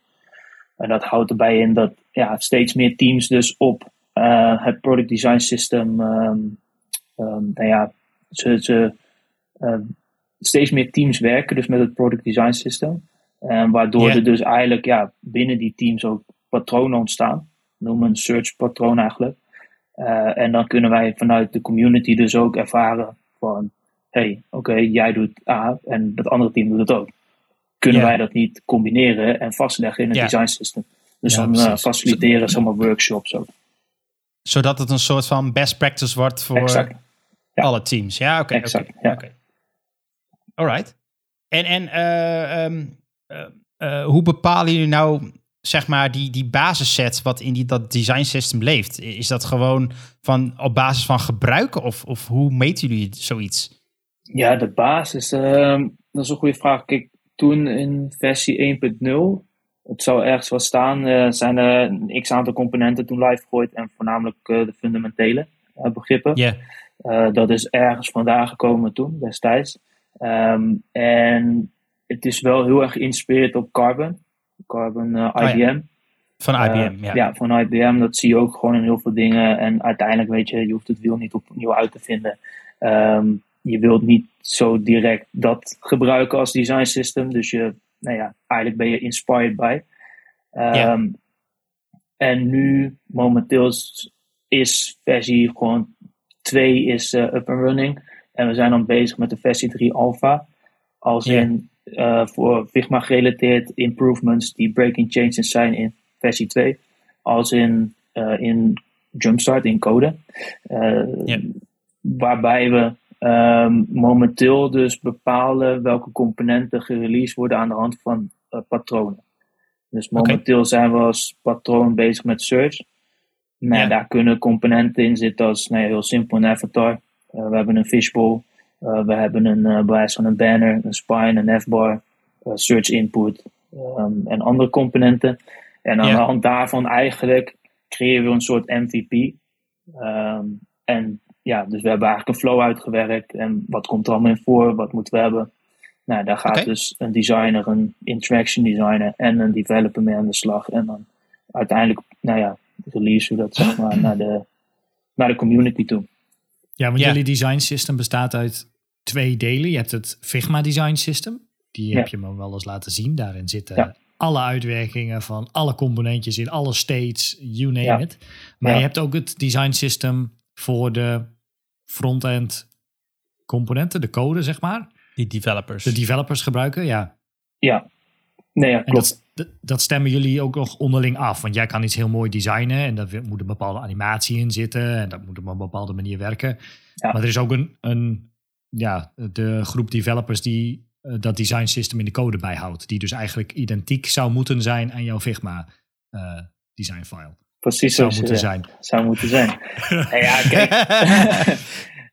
En dat houdt erbij in dat ja, steeds meer teams dus op uh, het product design system, um, um, nou ja, ze, ze um, steeds meer teams werken dus met het product design system. Waardoor yeah. er dus eigenlijk ja, binnen die teams ook patronen ontstaan. Noemen een search patroon eigenlijk. Uh, en dan kunnen wij vanuit de community dus ook ervaren van, hey, oké, okay, jij doet A en dat andere team doet het ook. Kunnen wij dat niet combineren en vastleggen in het design system? Dus dan uh, faciliteren zomaar workshops ook. Zodat het een soort van best practice wordt voor exact. Ja. alle teams. Ja, oké. Okay, exact. Okay. Ja. Okay. Alright. En, en uh, um, uh, hoe bepalen jullie nou zeg maar, die, die basisset wat in die, dat design system leeft? Is dat gewoon van, op basis van gebruiken of, of hoe meten jullie zoiets? Ja, de basis, uh, dat is een goede vraag. Kijk, toen in versie 1.0, het zou ergens wel staan, uh, zijn er een x aantal componenten toen live gegooid en voornamelijk uh, de fundamentele uh, begrippen. Yeah. dat is ergens vandaan gekomen toen, destijds. Um, en het is wel heel erg geïnspireerd op Carbon. Carbon IBM. Oh, ja. Van IBM, ja. Ja, van IBM. Dat zie je ook gewoon in heel veel dingen. En uiteindelijk weet je, je hoeft het wiel niet opnieuw uit te vinden. Um, je wilt niet zo direct dat gebruiken als design system. Dus je, nou ja, eigenlijk ben je inspired by. Um, ja. En nu, momenteel is, versie gewoon 2 is uh, up and running. En we zijn dan bezig met de versie 3 alpha. Als in uh, voor Figma gerelateerd improvements die breaking changes zijn in versie 2. Als in, uh, in Jumpstart, in code. Waarbij we um, momenteel dus bepalen welke componenten gereleased worden aan de hand van uh, patronen. Dus momenteel zijn we als patroon bezig met search. Nou, Ja. Daar kunnen componenten in zitten als nou ja, heel simpel een avatar. Uh, we hebben een fishbowl. Uh, we hebben een bewijs van een banner, een spine, een F-bar, search input um, en andere componenten. En aan Ja. de hand daarvan eigenlijk creëren we een soort MVP. Um, en ja, dus we hebben eigenlijk een flow uitgewerkt. En wat komt er allemaal in voor? Wat moeten we hebben? Nou, daar gaat dus een designer, een interaction designer en een developer mee aan de slag. En dan uiteindelijk, nou ja, release we dat zeg maar naar de, naar de community toe. Ja, want Ja. jullie design system bestaat uit twee delen. Je hebt het Figma design system. Die Ja. heb je me wel eens laten zien. Daarin zitten Ja. alle uitwerkingen van alle componentjes in alle states, you name Ja. it. Maar Ja. je hebt ook het design system voor de front-end componenten, de code zeg maar. Die developers. De developers gebruiken, ja. Ja, nee, ja, klopt. dat, dat, dat stemmen jullie ook nog onderling af. Want jij kan iets heel mooi designen en daar moet een bepaalde animatie in zitten. En dat moet op een bepaalde manier werken. Ja. Maar er is ook een, een ja, de groep developers die eh, dat design system in de code bijhoudt. Die dus eigenlijk identiek zou moeten zijn aan jouw Figma eh, design file. Precies Zou zo moeten zijn. Zou moeten zijn. En ja, kijk.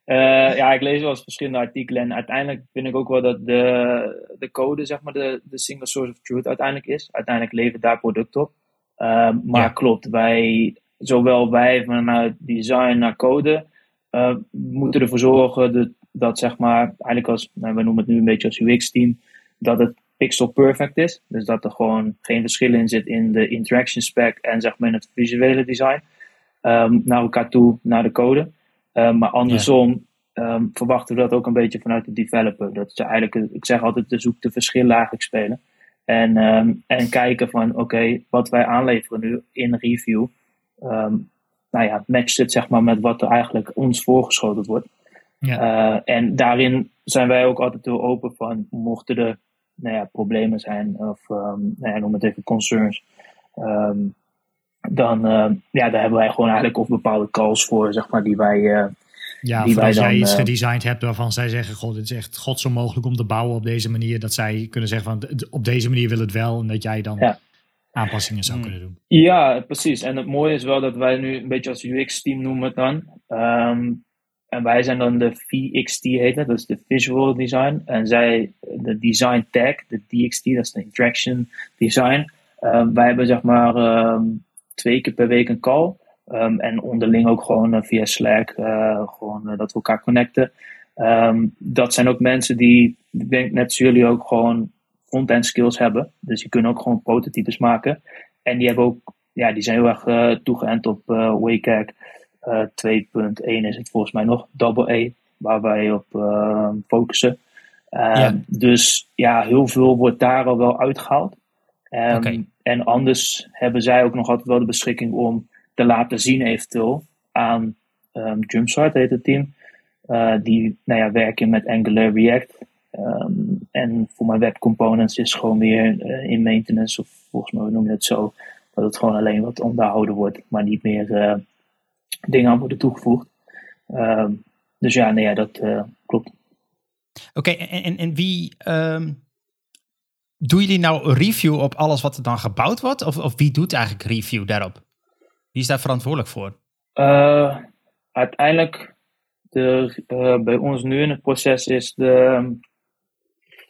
Eh, ja, ik lees wel eens verschillende artikelen en uiteindelijk vind ik ook wel dat de, de code, zeg maar, de, de single source of truth uiteindelijk is. Uiteindelijk levert daar product op. Eh, maar Ja. klopt, wij, zowel wij vanuit design naar code, eh, moeten ervoor zorgen dat, dat zeg maar, eigenlijk als, nou, we noemen het nu een beetje als UX-team, dat het pixel perfect is. Dus dat er gewoon geen verschil in zit in de interaction spec en zeg maar in het visuele design. ehm, naar elkaar toe, naar de code. Ehm, maar andersom ehm, verwachten we dat ook een beetje vanuit de developer. Dat ze eigenlijk, ik zeg altijd, de zoek de verschillen eigenlijk spelen. En, en kijken van, oké, wat wij aanleveren nu in review, nou ja, matcht het zeg maar met wat er eigenlijk ons voorgeschoten wordt. Ja. Uh, en daarin zijn wij ook altijd heel open van, mochten er nou ja, problemen zijn, of um, nou ja, noem het even concerns, um, dan uh, ja, daar hebben wij gewoon eigenlijk ook bepaalde calls voor, zeg maar, die wij. Uh, Ja, die wij als jij dan, iets eh, gedesigned hebt waarvan zij zeggen: God, het is echt godsonmogelijk om te bouwen op deze manier. Dat zij kunnen zeggen: van "D- op deze manier wil het wel. En dat jij dan Ja. aanpassingen zou Hmm. kunnen doen. Ja, precies. En het mooie is wel dat wij nu een beetje als UX-team noemen het dan. Um, en wij zijn dan de VXT heet dat is de Visual Design. En zij de Design Tag, de DXT, dat is de Interaction Design. Um, wij hebben zeg maar um, twee keer per week een call. Ehm, en onderling ook gewoon via Slack, gewoon dat we elkaar connecten. Ehm, dat zijn ook mensen die, ik denk net als jullie ook gewoon front-end skills hebben. Dus die kunnen ook gewoon prototypes maken. En die hebben ook, ja, die zijn heel erg toegeënt op WCAG uh, 2.1 is het volgens mij nog, double E, waar wij op uh, focussen. Um, Dus ja, heel veel wordt daar al wel uitgehaald. Um, okay. En anders hebben zij ook nog altijd wel de beschikking om te laten zien eventueel aan um, Jumpstart, heet het team. Uh, die nou ja, werken met Angular React. En voor mijn web components is gewoon weer uh, in maintenance, of volgens mij noem je het zo, dat het gewoon alleen wat onderhouden wordt, maar niet meer dingen aan worden toegevoegd. Um, dus ja, nee, ja, dat klopt. Oké, okay, en, en, en wie. Um, doen jullie nou review op alles wat er dan gebouwd wordt? Of, of wie doet eigenlijk review daarop? Wie is daar verantwoordelijk voor? Uh, uiteindelijk, de, uh, bij ons nu in het proces is de.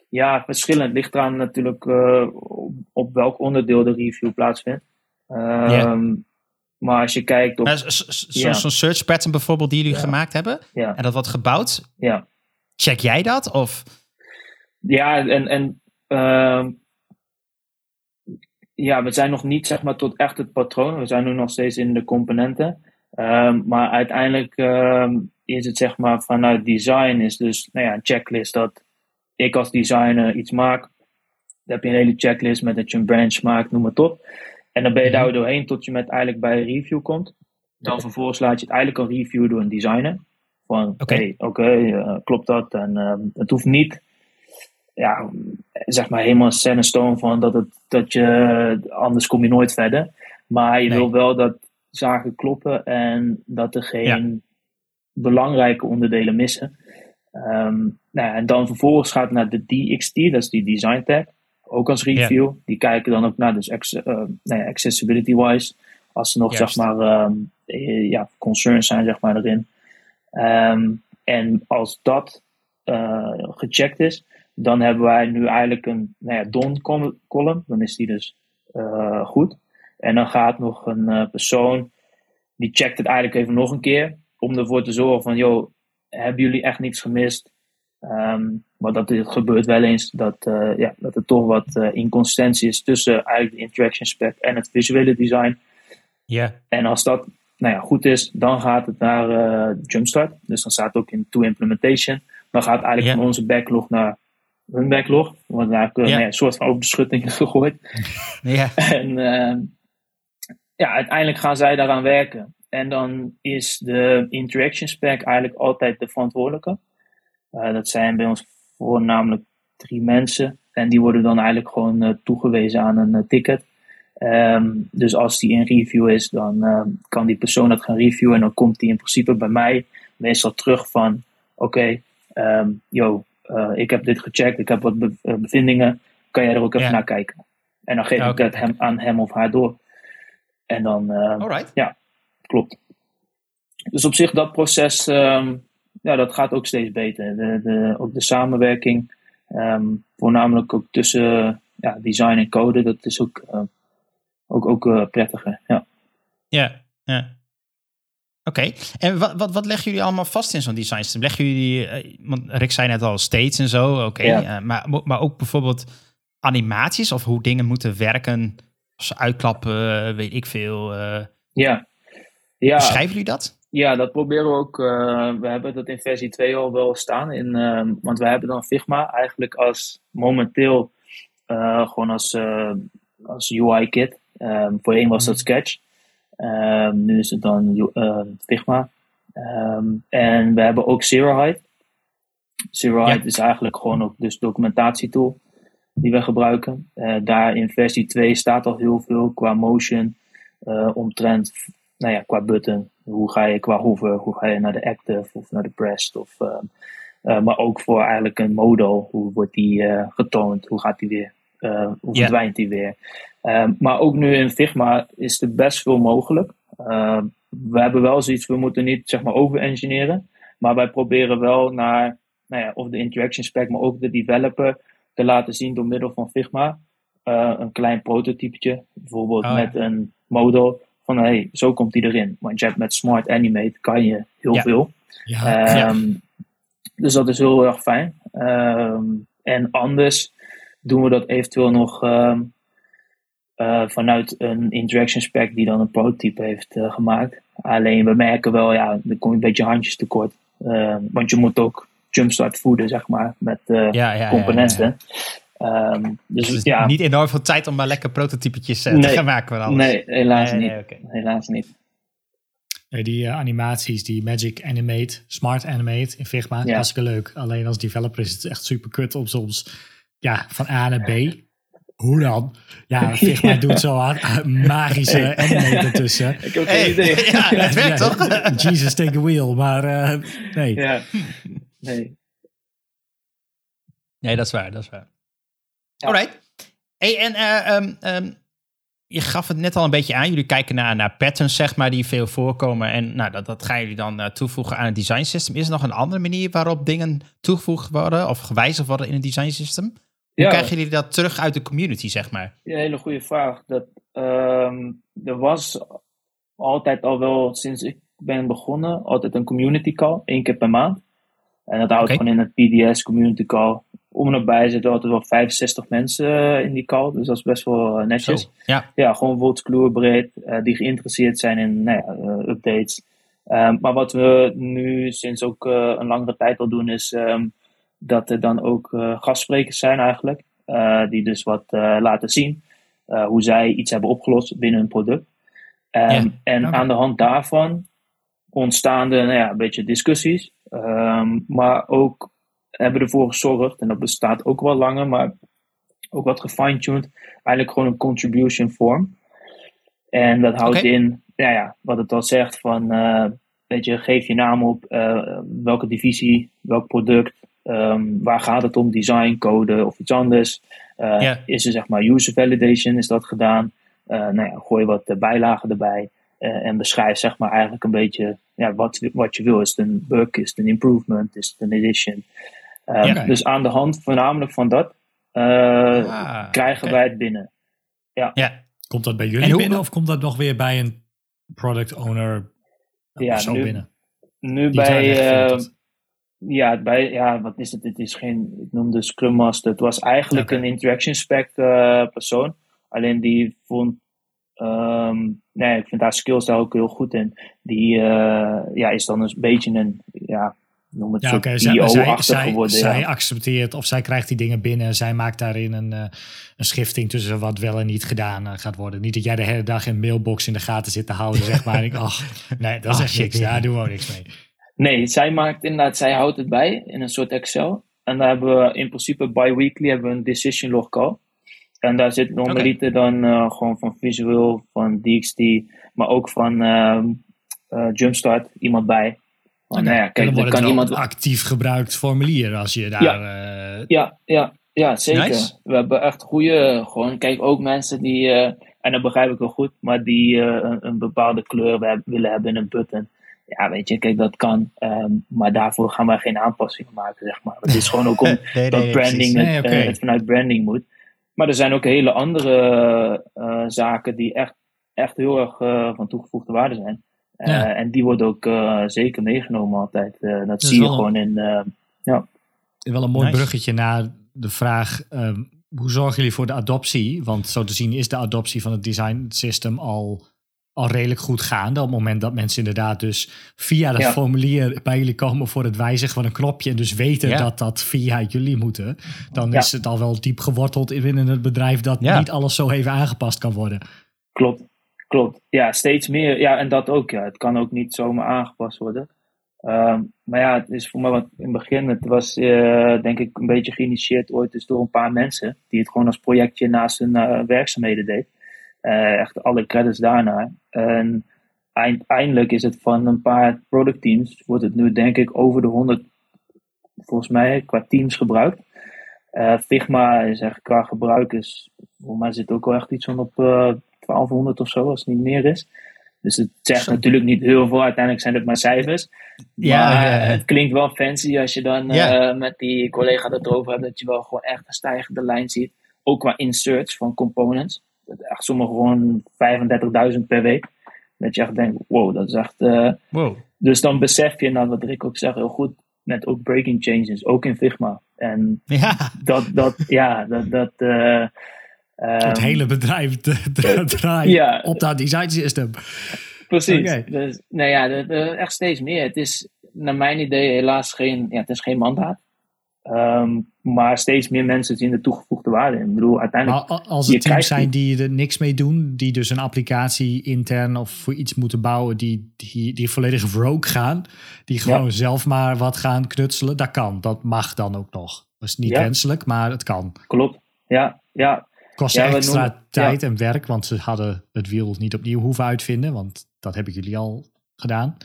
Ja, verschillend. Ligt eraan natuurlijk op, op, welk onderdeel de review plaatsvindt. Yeah. Maar als je kijkt op... Zo'n zo search pattern bijvoorbeeld die jullie gemaakt hebben. Ja. En dat wordt gebouwd. Ja. Check jij dat? Of? Ja, en, en uh, ja, we zijn nog niet zeg maar tot echt het patroon. We zijn nu nog steeds in de componenten. Um, maar uiteindelijk um, is het zeg maar vanuit design is dus nou ja, een checklist dat ik als designer iets maak. Dan heb je een hele checklist met dat je een branch maakt, noem het op. En dan ben je daar doorheen tot je met eigenlijk bij een review komt. Dan vervolgens laat je het eigenlijk een review door een designer. Van, oké, okay. hey, okay, uh, klopt dat? En uh, het hoeft niet, ja, zeg maar helemaal set in stone van dat, het, dat je, anders kom je nooit verder. Maar je nee. wil wel dat zaken kloppen en dat er geen ja. belangrijke onderdelen missen. Um, nou, en dan vervolgens gaat het naar de DXT, dat is die design tag. Ook als review. Yeah. Die kijken dan ook naar, dus uh, nou ja, accessibility-wise. Als er nog, Juist. zeg maar, um, ja, concerns zijn, zeg maar, erin. Um, en als dat uh, gecheckt is, dan hebben wij nu eigenlijk een nou ja, don-column. Dan is die dus uh, goed. En dan gaat nog een persoon, die checkt het eigenlijk even nog een keer. Om ervoor te zorgen van, joh, hebben jullie echt niks gemist? Um, maar dat het gebeurt wel eens dat, uh, ja, dat er toch wat uh, inconsistentie is tussen eigenlijk de interaction spec en het visuele design. Ja. Yeah. En als dat nou ja, goed is, dan gaat het naar uh, Jumpstart. Dus dan staat het ook in to implementation. Dan gaat het eigenlijk yeah. van onze backlog naar hun backlog. Want daar kunnen yeah. nou ja, een soort van over de schutting gegooid. Ja. En ja, uiteindelijk gaan zij daaraan werken. En dan is de interaction spec eigenlijk altijd de verantwoordelijke. Uh, dat zijn bij ons voornamelijk drie mensen. En die worden dan eigenlijk gewoon uh, toegewezen aan een uh, ticket. Um, dus als die in review is, dan kan die persoon dat gaan reviewen. En dan komt die in principe bij mij meestal terug van... Oké, okay, um, yo, ik heb dit gecheckt. Ik heb wat be bevindingen. Kan jij er ook even ja. naar kijken? En dan geef okay. ik dat hem, aan hem of haar door. En dan... Ja, klopt. Dus op zich dat proces... Um, ja, dat gaat ook steeds beter. De, de, ook de samenwerking, um, voornamelijk ook tussen ja, design en code, dat is ook, uh, ook, ook uh, prettiger. Ja, ja. ja. Oké, okay. en wat, wat, wat leggen jullie allemaal vast in zo'n design system? Leggen jullie, uh, want Rick zei net al, states en zo, oké. Okay. Ja. maar, maar ook bijvoorbeeld animaties of hoe dingen moeten werken, als uitklappen, weet ik veel. ja. ja. Beschrijven jullie dat? Ja, dat proberen we ook. Uh, we hebben dat in versie 2 al wel staan. In, uh, want we hebben dan Figma eigenlijk als momenteel uh, gewoon als, als UI-kit. Um, voorheen was dat Sketch. Um, nu is het dan Figma. Um, en we hebben ook Zerohide. Zerohide ja. is eigenlijk gewoon ook dus documentatietool die we gebruiken. daar in versie 2 staat al heel veel qua motion omtrent nou ja, qua button. Hoe ga je qua hover, hoe ga je naar de active of naar de pressed. Of, uh, uh, maar ook voor eigenlijk een modal. Hoe wordt die uh, getoond? Hoe gaat die weer? hoe verdwijnt die weer? Maar ook nu in Figma is er best veel mogelijk. We hebben wel zoiets, we moeten niet zeg maar over-engineeren. Maar wij proberen wel naar, nou ja, of de interaction spec, maar ook de developer te laten zien door middel van Figma. een klein prototypetje, bijvoorbeeld oh, met een model van hey, zo komt hij erin. Want je hebt met Smart Animate kan je heel Ja. veel. Ja, Ehm, Dus dat is heel erg fijn. Ehm, en anders doen we dat eventueel nog ehm, eh, vanuit een interaction spec die dan een prototype heeft eh, gemaakt. Alleen we merken wel, ja, er komt een beetje handjes tekort. Want je moet ook jumpstart voeden, zeg maar, met eh, componenten. Ehm, dus, Dus ja, niet enorm veel tijd om maar lekker prototypetjes eh, te gaan maken van alles. nee, helaas Nee, niet. nee. Helaas niet. Nee, die eh, animaties, die Magic Animate, Smart Animate in Figma, Ja. hartstikke leuk. Alleen als developer is het echt super kut om soms ja, van A naar B. Hoe dan? Ja, Figma Ja. doet zo aan eh, magische animate ertussen. Ik heb Hey, geen idee. ja, het werkt Ja, toch? Jesus take a wheel, maar eh, nee. ja. Nee. Nee, dat is waar, dat is waar. Ja. Alright. Hey, en eh, ehm, ehm, je gaf het net al een beetje aan. Jullie kijken naar, naar patterns, zeg maar, die veel voorkomen. En nou, dat, dat gaan jullie dan eh, toevoegen aan het design system. Is er nog een andere manier waarop dingen toegevoegd worden of gewijzigd worden in het design system? Hoe Ja. krijgen jullie dat terug uit de community, zeg maar? Ja, hele goede vraag. Dat, ehm, er was altijd al wel, sinds ik ben begonnen, altijd een community call, één keer per maand. En dat houdt Oké. gewoon in het PDS community call. Om en nabij zitten altijd wel 65 mensen eh, in die call, dus dat is best wel eh, netjes. Zo, ja. Ja, gewoon woordskloerbreed, eh die geïnteresseerd zijn in nou ja, updates. Ehm, maar wat we nu sinds ook een langere tijd al doen, is ehm, dat er dan ook gastsprekers zijn eigenlijk. die dus wat laten zien hoe zij iets hebben opgelost binnen een product. Ehm, Ja, en aan de hand daarvan ontstaan er nou ja, een beetje discussies. Maar ook hebben ervoor gezorgd, en dat bestaat ook wel langer, maar ook wat gefine-tuned, eigenlijk gewoon een contribution form. En dat houdt in, nou ja, wat het al zegt, van eh, weet je, geef je naam op, eh, welke divisie, welk product, ehm, waar gaat het om, design, code of iets anders. Eh, Ja. Is er zeg maar user validation, is dat gedaan? Nou ja, gooi wat bijlagen erbij en beschrijf zeg maar eigenlijk een beetje ja, wat, wat je wil. Is het een bug, is het een improvement, is het een addition? Eh, Ja. Dus aan de hand voornamelijk van dat eh, Ah, krijgen wij het binnen. Ja, Komt dat bij En jullie hoe- binnen of komt dat nog weer bij een product owner Ja, zo nu- binnen? Nu Die bij, eh, filtert. ja, bij, ja, wat is het? Het is geen, ik noemde Scrum Master. Het was eigenlijk een interaction spec eh, persoon. Alleen die vond, ehm, nee, ik vind haar skills daar ook heel goed in. Die eh, ja, is dan een beetje een, ja, noem het Ja, oké. zij, zij, zij, geworden. zij ja. accepteert of zij krijgt die dingen binnen. Zij maakt daarin een, eh, een schifting tussen wat wel en niet gedaan eh, gaat worden. Niet dat jij de hele dag een mailbox in de gaten zit te houden, zeg maar. En ik, ach, nee, dat is Ah, echt niks. Daar doen we ook niks mee. Nee, zij maakt inderdaad, zij houdt het bij in een soort Excel. En daar hebben we in principe bi-weekly hebben we een decision log call. En daar zit normaliter dan eh, gewoon van Visual, van DXT, maar ook van ehm, eh, Jumpstart iemand bij. Van, nou ja, kijk, dan wordt kan het wel iemand. actief gebruikt formulier als je daar... eh, Ja, ja, ja, zeker. Nice. We hebben echt goede, gewoon, kijk, ook mensen die, eh, en dat begrijp ik wel goed, maar die eh, een, een bepaalde kleur we- willen hebben in een button. Ja, weet je, kijk, dat kan. ehm, maar daarvoor gaan wij geen aanpassingen maken, zeg maar. Het is gewoon ook om Nee, nee, dat branding, het, vanuit branding moet. Maar er zijn ook hele andere zaken die echt, echt heel erg van toegevoegde waarde zijn. Eh, Ja. En die worden ook eh, zeker meegenomen altijd. Eh, dat is zie je wel gewoon in. eh, wel een mooi Nice. bruggetje naar de vraag: ehm, hoe zorgen jullie voor de adoptie? Want zo te zien is de adoptie van het design system al, al redelijk goed gaande. Op het moment dat mensen inderdaad dus via dat Ja. formulier bij jullie komen voor het wijzigen van een knopje. En dus weten Ja. dat dat via jullie moeten. Dan Ja. is het al wel diep geworteld in binnen het bedrijf dat Ja. niet alles zo even aangepast kan worden. Klopt, klopt. Ja, steeds meer. Ja, en dat ook. Ja. Het kan ook niet zomaar aangepast worden. Ehm, maar ja, het is voor mij wat in het begin. Het was eh, denk ik een beetje geïnitieerd ooit dus door een paar mensen. Die het gewoon als projectje naast hun eh, werkzaamheden deed. Eh, echt alle credits daarna. En uiteindelijk is het van een paar product teams. Wordt het nu denk ik over de 100 volgens mij qua teams gebruikt. Figma is echt qua gebruik is, volgens mij zit ook wel echt iets van op 1200 of zo, als het niet meer is. Dus het zegt Zo. natuurlijk niet heel veel, uiteindelijk zijn het maar cijfers. Ja, maar ja, ja. het klinkt wel fancy als je dan Ja. eh, met die collega het erover hebt, dat je wel gewoon echt een stijgende lijn ziet. Ook qua inserts van components. Dat echt sommige gewoon 35.000 per week. Dat je echt denkt, wow, dat is echt... Uh, wow. Dus dan besef je, nou wat Rick ook zegt, heel goed, met ook breaking changes, ook in Figma. En ja. dat, dat, ja, dat... dat uh, het um, hele bedrijf draait ja. op dat design system. Precies. Oké. Dus, nou ja, dat echt steeds meer. Het is naar mijn idee helaas geen, ja, het is geen mandaat. Ehm, maar steeds meer mensen zien de toegevoegde waarde in. Ik bedoel, uiteindelijk. Maar als er teams zijn die- er niks mee doen, die dus een applicatie intern of voor iets moeten bouwen, die, die, die volledig rogue gaan, die gewoon zelf maar wat gaan knutselen, dat kan. Dat mag dan ook nog. Dat is niet Ja. wenselijk, maar het kan. Klopt. Ja, ja, Kost Ja, we extra noemen- tijd en werk, want ze hadden het wiel niet opnieuw hoeven uitvinden, want dat hebben jullie al gedaan.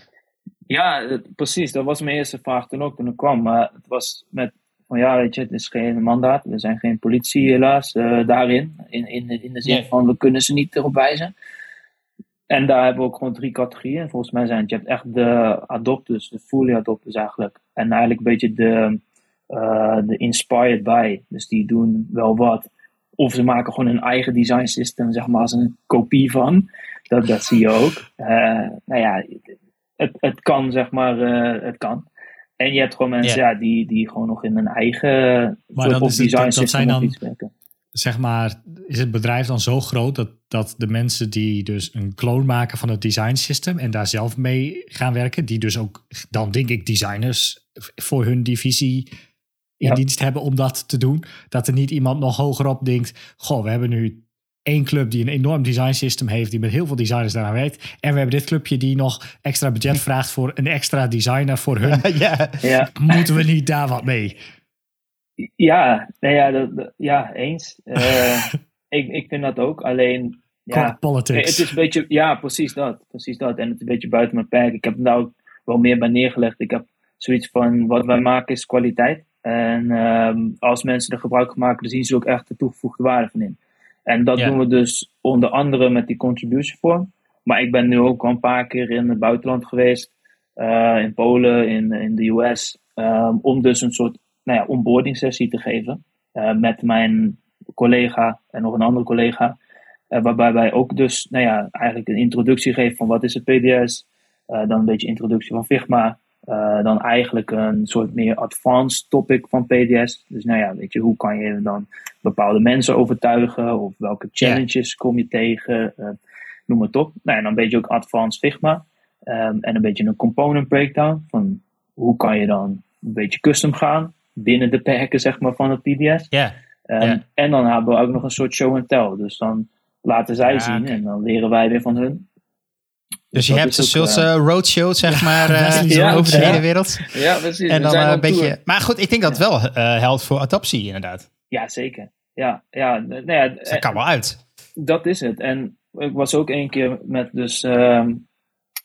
Ja, precies. Dat was mijn eerste vraag toen ook toen ik kwam. Maar het was met van ja, weet je, het is geen mandaat. We zijn geen politie helaas eh, daarin. In, in, in de zin Nee. van we kunnen ze niet erop wijzen. En daar hebben we ook gewoon drie categorieën. Volgens mij zijn het, je hebt echt de adopters, de fully adopters eigenlijk. En eigenlijk een beetje de, eh, de inspired by. Dus die doen wel wat. Of ze maken gewoon een eigen design system, zeg maar, als een kopie van. Dat, dat zie je ook. Eh, nou ja, het, het kan, zeg maar, eh, het kan. En je hebt gewoon mensen Ja. ja. die, die gewoon nog in een eigen Maar soort dan of is het- design dat- dat system zijn dan- iets werken. Zeg maar, is het bedrijf dan zo groot dat, dat de mensen die dus een clone maken van het design system en daar zelf mee gaan werken, die dus ook dan denk ik designers voor hun divisie in Ja. dienst hebben om dat te doen, dat er niet iemand nog hogerop denkt, goh, we hebben nu één club die een enorm design system heeft, die met heel veel designers daaraan werkt, en we hebben dit clubje die nog extra budget vraagt voor een extra designer voor hun. ja. Ja, Moeten we niet daar wat mee? ja, nou ja, dat, dat- ja eens. Eh, ik, ik vind dat ook. Alleen, ja, politics. het is een beetje, ja, precies dat. Precies dat. En het is een beetje buiten mijn perk. Ik heb daar ook wel meer bij neergelegd. Ik heb zoiets van, wat wij maken is kwaliteit. En ehm, als mensen er gebruik van maken, dan zien ze ook echt de toegevoegde waarde van in. En dat Ja. doen we dus onder andere met die contribution form. Maar ik ben nu ook al een paar keer in het buitenland geweest. eh, in Polen, in, in de US. ehm, om dus een soort nou ja, onboarding sessie te geven. eh, met mijn collega en nog een andere collega. eh, waarbij wij ook dus nou ja, eigenlijk een introductie geven van wat is het PDS. dan een beetje introductie van Figma. Eh, dan eigenlijk een soort meer advanced topic van PDS. Dus nou ja, weet je, hoe kan je dan bepaalde mensen overtuigen? Of welke challenges kom je tegen? eh, noem het op. Nou, en dan een beetje ook advanced Figma. ehm, en een beetje een component breakdown. Van hoe kan je dan een beetje custom gaan. Binnen de perken zeg maar, van het PDS. Ja. Ehm, Ja. En dan hebben we ook nog een soort show and tell. Dus dan laten zij Ja, zien en dan leren wij weer van hun. Dus je hebt een soort roadshow, zeg maar, eh, Ja, over de ja. hele wereld. Ja, precies. En dan zijn eh, een beetje... tour. Maar goed, ik denk dat het wel eh, helpt voor adoptie, inderdaad. Ja, zeker. Ja, ja, nou ja, Dus dat kan wel uit. dat is het. En ik was ook één keer met dus ehm,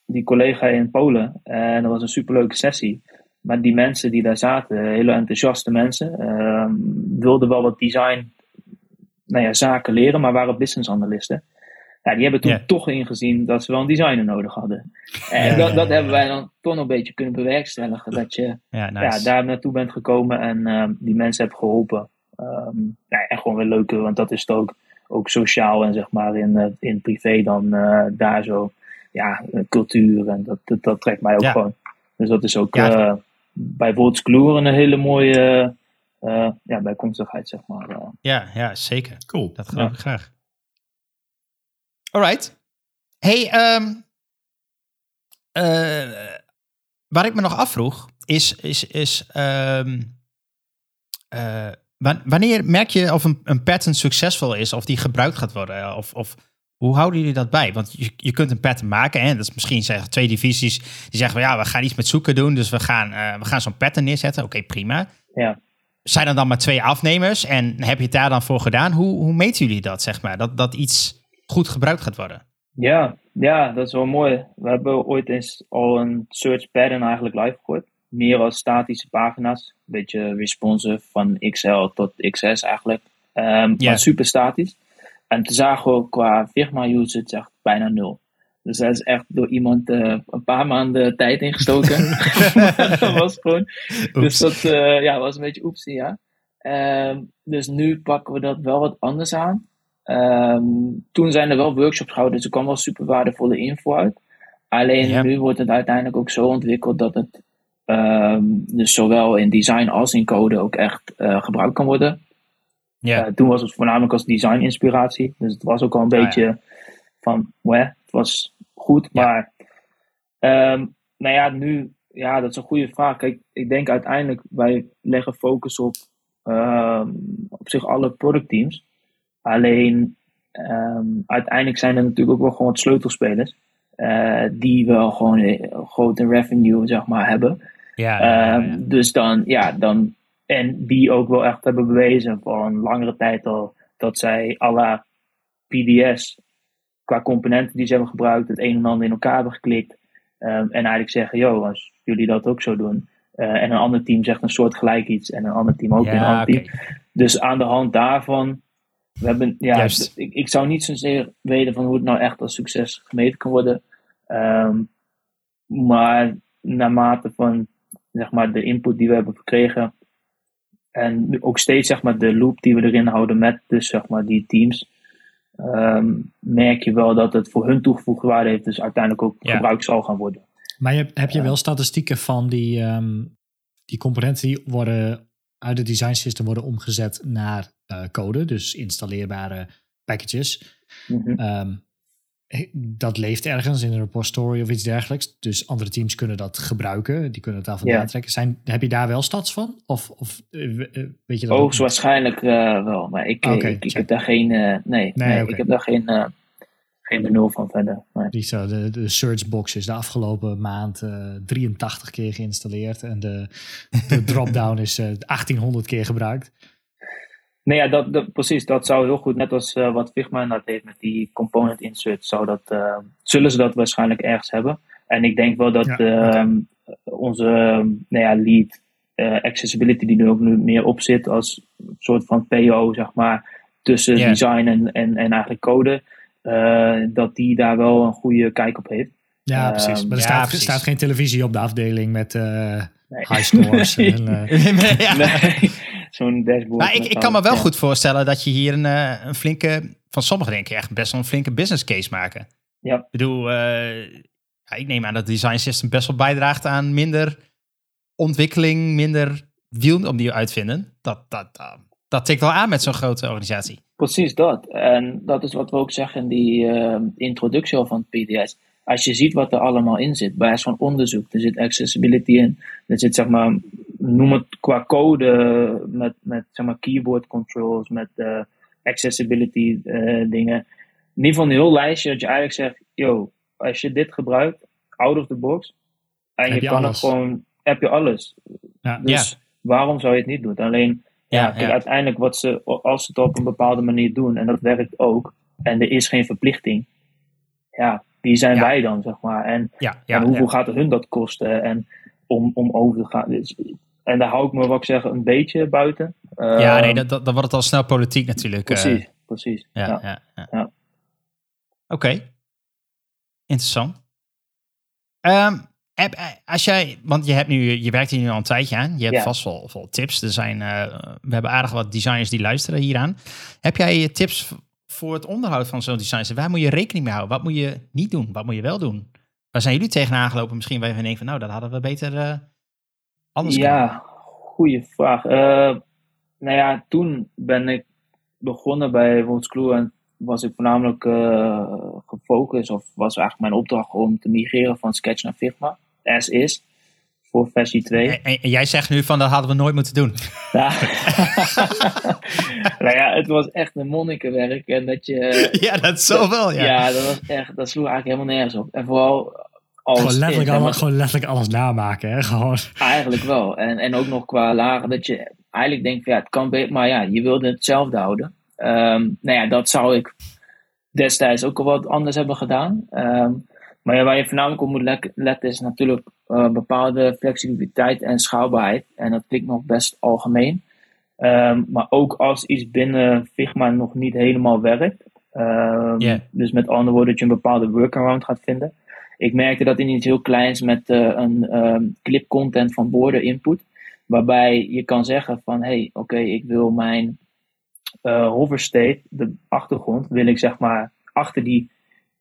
die collega in Polen. En dat was een superleuke sessie. Maar die mensen die daar zaten, hele enthousiaste mensen, ehm, wilden wel wat design nou ja, zaken leren, maar waren business analisten. Ja, die hebben toen toch ingezien dat ze wel een designer nodig hadden. En Ja, dat, ja, dat ja, hebben ja. wij dan toch nog een beetje kunnen bewerkstelligen. Dat je Ja, nice. ja, daar naartoe bent gekomen en ehm, die mensen hebt geholpen. Ehm, ja, en gewoon weer leuker, want dat is het ook, ook sociaal en zeg maar in, eh, in privé dan eh, daar zo. Ja, eh, cultuur en dat, dat, dat trekt mij ook Ja. gewoon. Dus dat is ook Ja. eh, bij Woordskloer een hele mooie eh, ja, bijkomstigheid, zeg maar. Ja, ja, zeker. Cool. Dat geloof Ja. ik graag. Alright. Hey, ehm eh, waar ik me nog afvroeg, is, is, is ehm, eh, wa- wanneer merk je of een, een pattern succesvol is, of die gebruikt gaat worden? Of, of hoe houden jullie dat bij? Want je, je kunt een pattern maken, en dat is misschien zeggen twee divisies die zeggen, van, ja, we gaan iets met zoeken doen, dus we gaan, eh, we gaan zo'n pattern neerzetten. Oké, prima. ja. Zijn er dan maar twee afnemers en heb je het daar dan voor gedaan? Hoe, hoe meten jullie dat, zeg maar? Dat, dat iets goed gebruikt gaat worden? Ja, ja, dat is wel mooi. We hebben ooit eens al een search pattern eigenlijk live gegooid. Meer als statische pagina's. Een beetje responsive van XL tot XS eigenlijk. Ja. Maar super statisch. En toen zagen we qua Figma usage echt bijna nul. Dus dat is echt door iemand eh, een paar maanden tijd ingestoken. dat was gewoon. Dus dat eh, ja, was een beetje oepsie, ja. Ehm, dus nu pakken we dat wel wat anders aan. Ehm, toen zijn er wel workshops gehouden, dus er kwam wel super waardevolle info uit. Alleen nu wordt het uiteindelijk ook zo ontwikkeld dat het ehm, dus zowel in design als in code ook echt uh, gebruikt kan worden. Ja. Uh, toen was het voornamelijk als design inspiratie, dus het was ook al een ah, beetje van, weh, het was goed, maar um, nou ja, nu, ja, dat is een goede vraag. Kijk, ik denk uiteindelijk, wij leggen focus op op zich alle productteams. Alleen um, uiteindelijk zijn er natuurlijk ook wel gewoon sleutelspelers. Uh, die wel gewoon een grote revenue zeg maar, hebben. Ja, ja, um, Dus dan, ja, dan. En die ook wel echt hebben bewezen voor een langere tijd al. dat zij à la PDS. qua componenten die ze hebben gebruikt. het een en ander in elkaar hebben geklikt. Um, en eigenlijk zeggen: yo, als jullie dat ook zo doen. Uh, en een ander team zegt een soort gelijk iets. en een ander team ook ja, een ander team. Dus aan de hand daarvan we hebben, ja, ik, ik zou niet zozeer weten van hoe het nou echt als succes gemeten kan worden. Um, maar naarmate van zeg maar, de input die we hebben gekregen. En ook steeds zeg maar, de loop die we erin houden met dus, zeg maar, die teams. Um, merk je wel dat het voor hun toegevoegde waarde heeft. Dus uiteindelijk ook ja. gebruikt zal gaan worden. Maar je, heb je wel statistieken van die, um, die componenten die worden uit het design system worden omgezet naar uh, code, dus installeerbare packages. Mm um, dat leeft ergens in een repository of iets dergelijks. Dus andere teams kunnen dat gebruiken. Die kunnen het daar vandaan trekken. Zijn, heb je daar wel stats van? Of, of uh, weet je dat? Hoogstwaarschijnlijk uh, wel. Maar ik, okay, ik, ik heb daar geen. nee, nee, nee okay. ik heb daar geen geen benul van verder. Nee. Zo, de, de searchbox is de afgelopen maand uh, 83 keer geïnstalleerd en de, de dropdown is uh, 1800 keer gebruikt. Nee, ja, dat, dat, precies. Dat zou heel goed, net als uh, wat Figma dat heeft met die component insert, zou dat, zullen ze dat waarschijnlijk ergens hebben. En ik denk wel dat ja, okay. uh, onze nou ja, lead accessibility, die er ook nu meer op zit als een soort van PO, zeg maar, tussen design en, en, en eigenlijk code, dat die daar wel een goede kijk op heeft. Ja, precies. Maar er ja, staat, staat, geen televisie op de afdeling met nee. high scores. en, ja. nee zo'n dashboard. Maar ik, ik kan me wel goed voorstellen dat je hier een, een flinke, van sommigen denk ik echt best wel een flinke business case maken. Ja. Ik bedoel, uh, ja, ik neem aan dat het design system best wel bijdraagt aan minder ontwikkeling, minder wiel om die uitvinden. Dat, dat, dat, dat tikt wel aan met zo'n grote organisatie. Precies dat. En dat is wat we ook zeggen in die uh, introductie al van het PDS als je ziet wat er allemaal in zit, bij van onderzoek, er zit accessibility in, er zit zeg maar, noem het qua code, met, met zeg maar keyboard controls, met uh, accessibility uh, dingen. In ieder geval een heel lijstje dat je eigenlijk zegt, yo, als je dit gebruikt, out of the box, en je, je, kan alles. het gewoon, heb je alles. Ja, dus ja. waarom zou je het niet doen? Alleen, ja, ja, uiteindelijk wat ze, als ze het op een bepaalde manier doen, en dat werkt ook, en er is geen verplichting, ja, wie zijn ja. wij dan, zeg maar? En, en hoeveel gaat het hun dat kosten? En om, om over te gaan. Dus, en daar hou ik me, wat ik zeg, een beetje buiten. ja, nee, ehm, dat, dat, dan wordt het al snel politiek natuurlijk. Precies, uh, precies. Ja, ja. ja, Oké. Okay. Interessant. Um, als jij, want je hebt nu, je werkt hier nu al een tijdje aan. Je hebt ja. vast wel, wel tips. Er zijn, uh, we hebben aardig wat designers die luisteren hieraan. Heb jij tips voor het onderhoud van zo'n design Waar moet je rekening mee houden? Wat moet je niet doen? Wat moet je wel doen? Waar zijn jullie tegenaan gelopen? Misschien waar je denken van, nou, dat hadden we beter uh, anders Ja, goede vraag. Uh, nou ja, toen ben ik begonnen bij Worlds en was ik voornamelijk gefocust, of was eigenlijk mijn opdracht om te migreren van Sketch naar Figma, as is voor versie 2. En, jij zegt nu van dat hadden we nooit moeten doen. Ja. nou ja, het was echt een monnikenwerk. En dat je, ja, dat zo wel. Ja. ja, dat was echt, dat sloeg eigenlijk helemaal nergens op. En vooral alles. Gewoon letterlijk, alles, gewoon letterlijk alles namaken, hè? Gewoon. Eigenlijk wel. En, en ook nog qua lagen, dat je eigenlijk denkt van ja, het kan beter, maar ja, je wilde hetzelfde houden. Um, nou ja, dat zou ik destijds ook al wat anders hebben gedaan. Um, maar ja, waar je voornamelijk op moet letten is natuurlijk uh, bepaalde flexibiliteit en schaalbaarheid. En dat klinkt nog best algemeen. Um, maar ook als iets binnen Figma nog niet helemaal werkt. Um, yeah. Dus met andere woorden, dat je een bepaalde workaround gaat vinden. Ik merkte dat in iets heel kleins met uh, een um, clip content van borden input. Waarbij je kan zeggen van, hey, oké, okay, ik wil mijn uh, hover state, de achtergrond, wil ik zeg maar achter die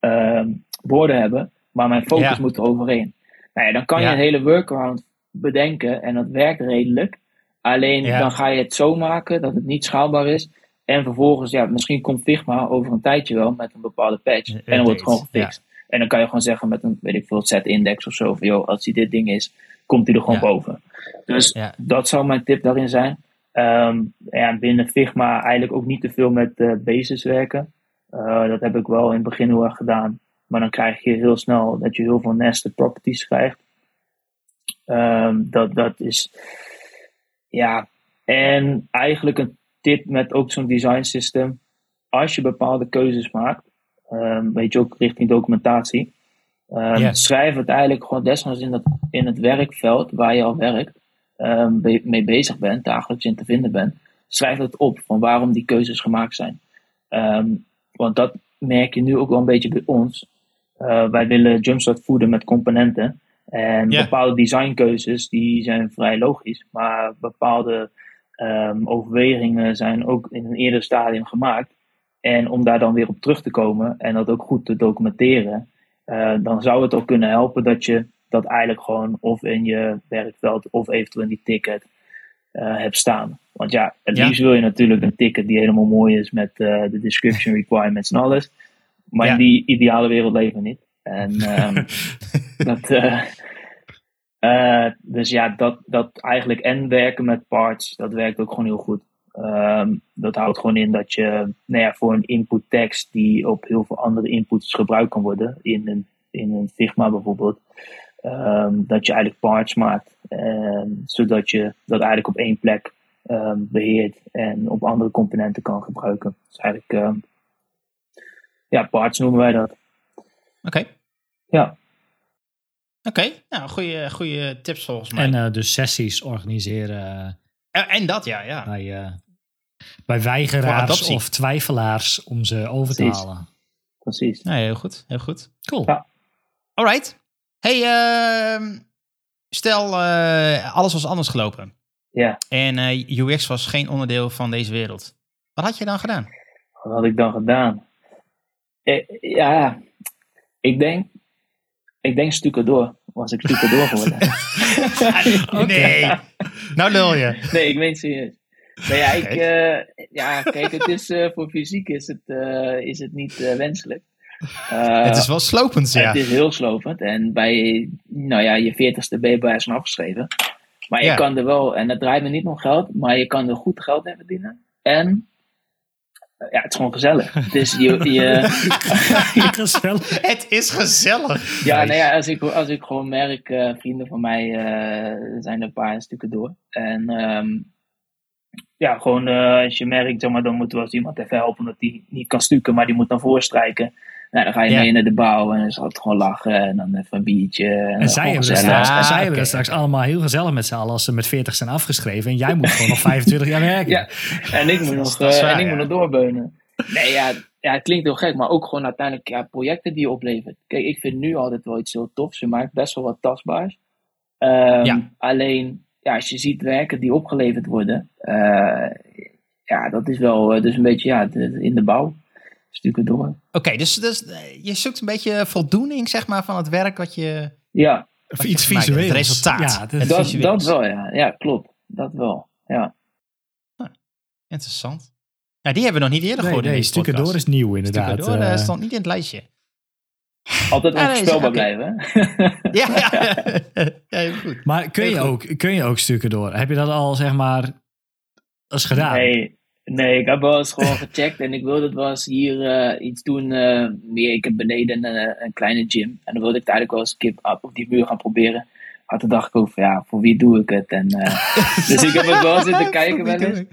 ehm, borden hebben, maar mijn focus Ja. moet er overheen. Nou ja, dan kan je een hele workaround bedenken en dat werkt redelijk. Alleen dan ga je het zo maken dat het niet schaalbaar is. En vervolgens, ja, misschien komt Figma over een tijdje wel met een bepaalde patch. En dan wordt het gewoon gefixt. En dan kan je gewoon zeggen met een, weet ik veel, set index of zo. Van, joh, als hij dit ding is, komt hij er gewoon boven. Dus dat zou mijn tip daarin zijn. Ehm, ja, binnen Figma eigenlijk ook niet te veel met eh basis werken. Eh, dat heb ik wel in het begin heel erg gedaan. Maar dan krijg je heel snel dat je heel veel nested properties krijgt. Ehm, dat, dat is. Ja, en eigenlijk een tip met ook zo'n design system. Als je bepaalde keuzes maakt, ehm, weet je ook richting documentatie. ehm. Schrijf het eigenlijk gewoon desnoods in, dat, in het werkveld waar je al werkt, be- mee bezig bent, dagelijks in te vinden bent. Schrijf het op van waarom die keuzes gemaakt zijn. Want dat merk je nu ook wel een beetje bij ons. Eh, wij willen Jumpstart voeden met componenten. En bepaalde designkeuzes die zijn vrij logisch. Maar bepaalde ehm, overwegingen zijn ook in een eerder stadium gemaakt. En om daar dan weer op terug te komen en dat ook goed te documenteren. eh, dan zou het ook kunnen helpen dat je dat eigenlijk gewoon of in je werkveld of eventueel in die ticket eh, hebt staan. Want ja, het Ja. liefst wil je natuurlijk een ticket die helemaal mooi is met de description requirements en alles. Maar Ja. in die ideale wereld leven we niet. En ehm, dat, eh, dus ja, dat, dat eigenlijk en werken met parts, dat werkt ook gewoon heel goed. Ehm, dat houdt gewoon in dat je nou ja, voor een input tekst die op heel veel andere inputs gebruikt kan worden, in een, in een Figma bijvoorbeeld, ehm, dat je eigenlijk parts maakt, zodat je dat eigenlijk op één plek beheert en op andere componenten kan gebruiken. Dus eigenlijk, ja, parts noemen wij dat. Oké. Ja, Oké, nou, goede, goede tips volgens mij. En eh, dus sessies organiseren en, en dat, ja, ja. bij, eh, bij weigeraars of twijfelaars om ze over te halen. precies. Nee, heel goed, heel goed. Cool. Ja. Alright. Hey, ehm, stel eh, alles was anders gelopen. Ja, En eh, UX was geen onderdeel van deze wereld. Wat had je dan gedaan? wat had ik dan gedaan? Eh, ja, ik denk, ik denk stucadoor. Was ik stucadoor geworden? Nee. Nou lul je. nee, ik meen het serieus. Nee, ja, ik, eh, ja, kijk, het is, eh, voor fysiek is het, eh, is het niet eh, wenselijk. Eh, het is wel slopend, ja. Het is heel slopend. En bij nou ja, je veertigste ben je bijna zo'n afgeschreven. Maar je Ja. kan er wel, en het draait me niet om geld, maar je kan er goed geld mee verdienen. En ja, het is gewoon gezellig. Het is je, je, Gezellig. Het is gezellig. ja, nou ja, als ik, als ik gewoon merk, eh, vrienden van mij eh, zijn er een paar stukken door. En ehm, ja, gewoon eh, als je merkt, zeg maar, dan moet wel eens iemand even helpen omdat die niet kan stukken, maar die moet dan voorstrijken. Nou, dan ga je Ja. mee naar de bouw en dan is het altijd gewoon lachen en dan even een biertje. En, En zij hebben, straks, Ah, zij hebben oké. straks allemaal heel gezellig met z'n allen als ze met 40 zijn afgeschreven. En jij moet gewoon nog 25 jaar werken. Ja, en ik moet nog, eh, en ik ja. moet nog doorbeunen. Nee, ja, ja, het klinkt heel gek, maar ook gewoon uiteindelijk ja, projecten die je oplevert. Kijk, ik vind nu altijd wel iets heel tofs. Je maakt best wel wat tastbaars. Ehm, Ja. Alleen, ja, als je ziet werken die opgeleverd worden, eh, ja, dat is wel eh, dus een beetje ja, in de bouw. Stukken door. Oké, dus, dus eh, je zoekt een beetje voldoening, zeg maar, van het werk wat je... Ja, Wat iets visueels. het resultaat. Ja, dat- Het dat, visueels. dat wel, ja. Ja, klopt. Dat wel, ja. Interessant. Ja, die hebben we nog niet eerder nee, gehoord in nee, deze stukken door is nieuw inderdaad. Stukken door, eh, stond niet in het lijstje. Altijd Ja, nee, onvoorspelbaar blijven, hè? Ja, ja. ja goed. maar kun je, ook, kun je ook stukken door? Heb je dat al, zeg maar, eens gedaan? Nee, nee, ik heb wel eens gewoon gecheckt en ik wilde het wel eens hier eh, iets doen. eh, meer, ik heb beneden een, een kleine gym en dan wilde ik het eigenlijk wel eens een keer op, op die muur gaan proberen. Maar toen dacht ik ook van ja, voor wie doe ik het? En, eh, dus ik heb het wel zitten kijken wel eens. Je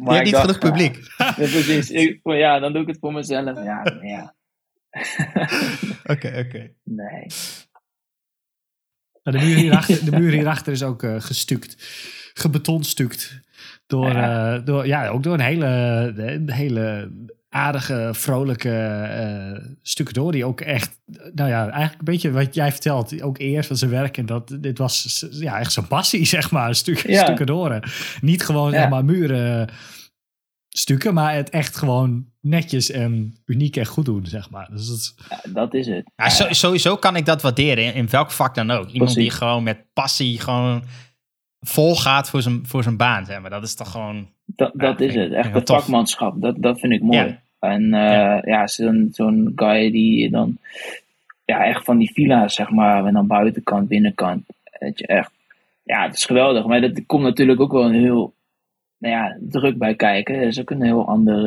Maar ik niet dacht, genoeg publiek. Ja, precies. Ik, ja, dan doe ik het voor mezelf. Ja, ja. Oké, oké. Nee. Nou, de, muur hierachter, de muur hierachter is ook eh, gestukt. Door, Ja. eh, door, ja, ook door een hele, een hele aardige, vrolijke eh stukken door. Die ook echt, nou ja, eigenlijk een beetje wat jij vertelt. Ook eerst van zijn werk. En dat, dit was ja, echt zijn passie, zeg maar. Stuk, Ja. Stukken door. Niet gewoon, Ja. zeg maar, muren stukken, maar het echt gewoon netjes en uniek en goed doen, zeg maar. Dus dat is, Ja, dat is het. Ja, zo- sowieso kan ik dat waarderen, in, in welk vak dan ook. Iemand die gewoon met passie gewoon vol gaat voor zijn, voor zijn baan. Zeg maar. Dat is toch gewoon... Dat, dat is het. Echt het vakmanschap. Dat, dat vind ik mooi. Ja. En eh, Ja. zo'n zo'n guy die dan ja, echt van die villa's, zeg maar, en dan buitenkant, binnenkant. Dat je echt, ja, het is geweldig. Maar dat komt natuurlijk ook wel een heel nou ja, druk bij kijken. Dat is ook een heel ander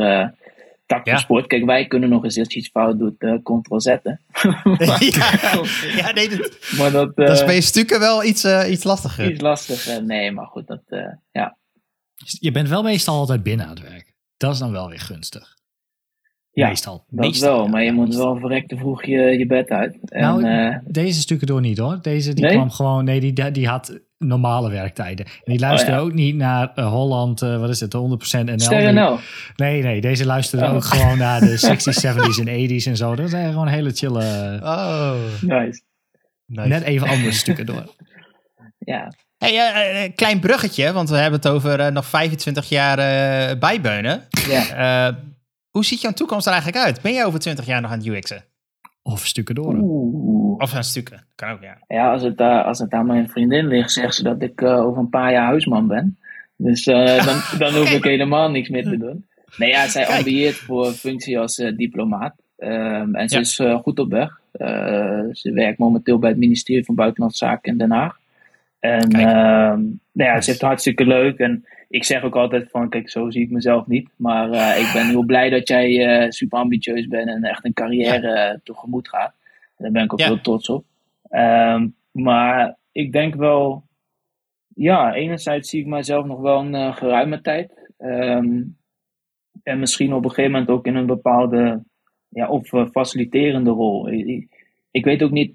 tak Ja. van sport. Kijk, wij kunnen nog eens als je iets fout doet, eh ctrl zetten. ja, ja, nee, dat, maar dat, dat is eh, bij stukken wel iets, eh, iets lastiger. iets lastig. Eh, nee, maar goed, dat, eh, ja. je bent wel meestal altijd binnen aan het werk. Dat is dan wel weer gunstig. Ja, meestal. Dat Meestal, wel, ja, maar je ja, moet meestal. wel verrekte vroeg je, je bed uit. En, Nou, eh, Deze stukken door niet hoor. Deze die Nee? kwam gewoon, nee, die, die had normale werktijden. En die Oh, ja. ook niet naar eh, Holland, eh, wat is het, 100% NL. Nee, nee, deze luisterde Oh. ook gewoon naar de 60s, 70s en 80s en zo. Dat zijn gewoon hele chille, Oh, Nice. nice. net even andere stukken door. Ja. Hey, een klein bruggetje, want we hebben het over nog 25 jaar eh, bijbeunen. ja. Eh, hoe ziet jouw toekomst er eigenlijk uit? Ben je over 20 jaar nog aan het UX'en? Of stukken door. Of aan stukken? Kan ook, ja. Ja, als het, eh, als het aan mijn vriendin ligt, zegt ze dat ik eh, over een paar jaar huisman ben. Dus eh, dan, dan hoef ik helemaal niks meer te doen. Nee, ja, zij Kijk. ambieert voor een functie als eh, diplomaat. Ehm, en ze Ja. is eh, goed op weg. Eh, ze werkt momenteel bij het ministerie van Buitenlandse Zaken in Den Haag. En ehm, nou ja, ze heeft het hartstikke leuk. En ik zeg ook altijd van, kijk, zo zie ik mezelf niet. Maar eh, ik ben heel blij dat jij eh, super ambitieus bent en echt een carrière eh, tegemoet gaat. Daar ben ik ook Ja. heel trots op. Ehm, maar ik denk wel, ja, enerzijds zie ik mezelf nog wel een geruime tijd. Ehm, en misschien op een gegeven moment ook in een bepaalde, ja, of faciliterende rol. Ik, ik- ik weet ook niet,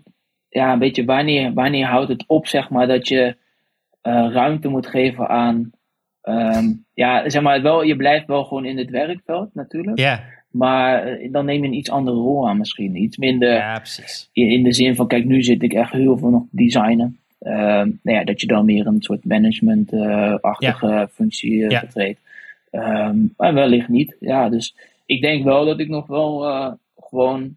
ja, een beetje wanneer, wanneer houdt het op, zeg maar, dat je ruimte moet geven aan, ehm, ja, zeg maar, wel, je blijft wel gewoon in het werkveld natuurlijk. Ja, Maar eh, dan neem je een iets andere rol aan misschien. Iets minder ja precies. in, in de zin van, kijk, nu zit ik echt heel veel nog te designen. Ehm, nou ja, dat je dan meer een soort management-achtige functie eh Ja. betreedt. Ehm, maar wellicht niet. Ja, dus ik denk wel dat ik nog wel eh, gewoon.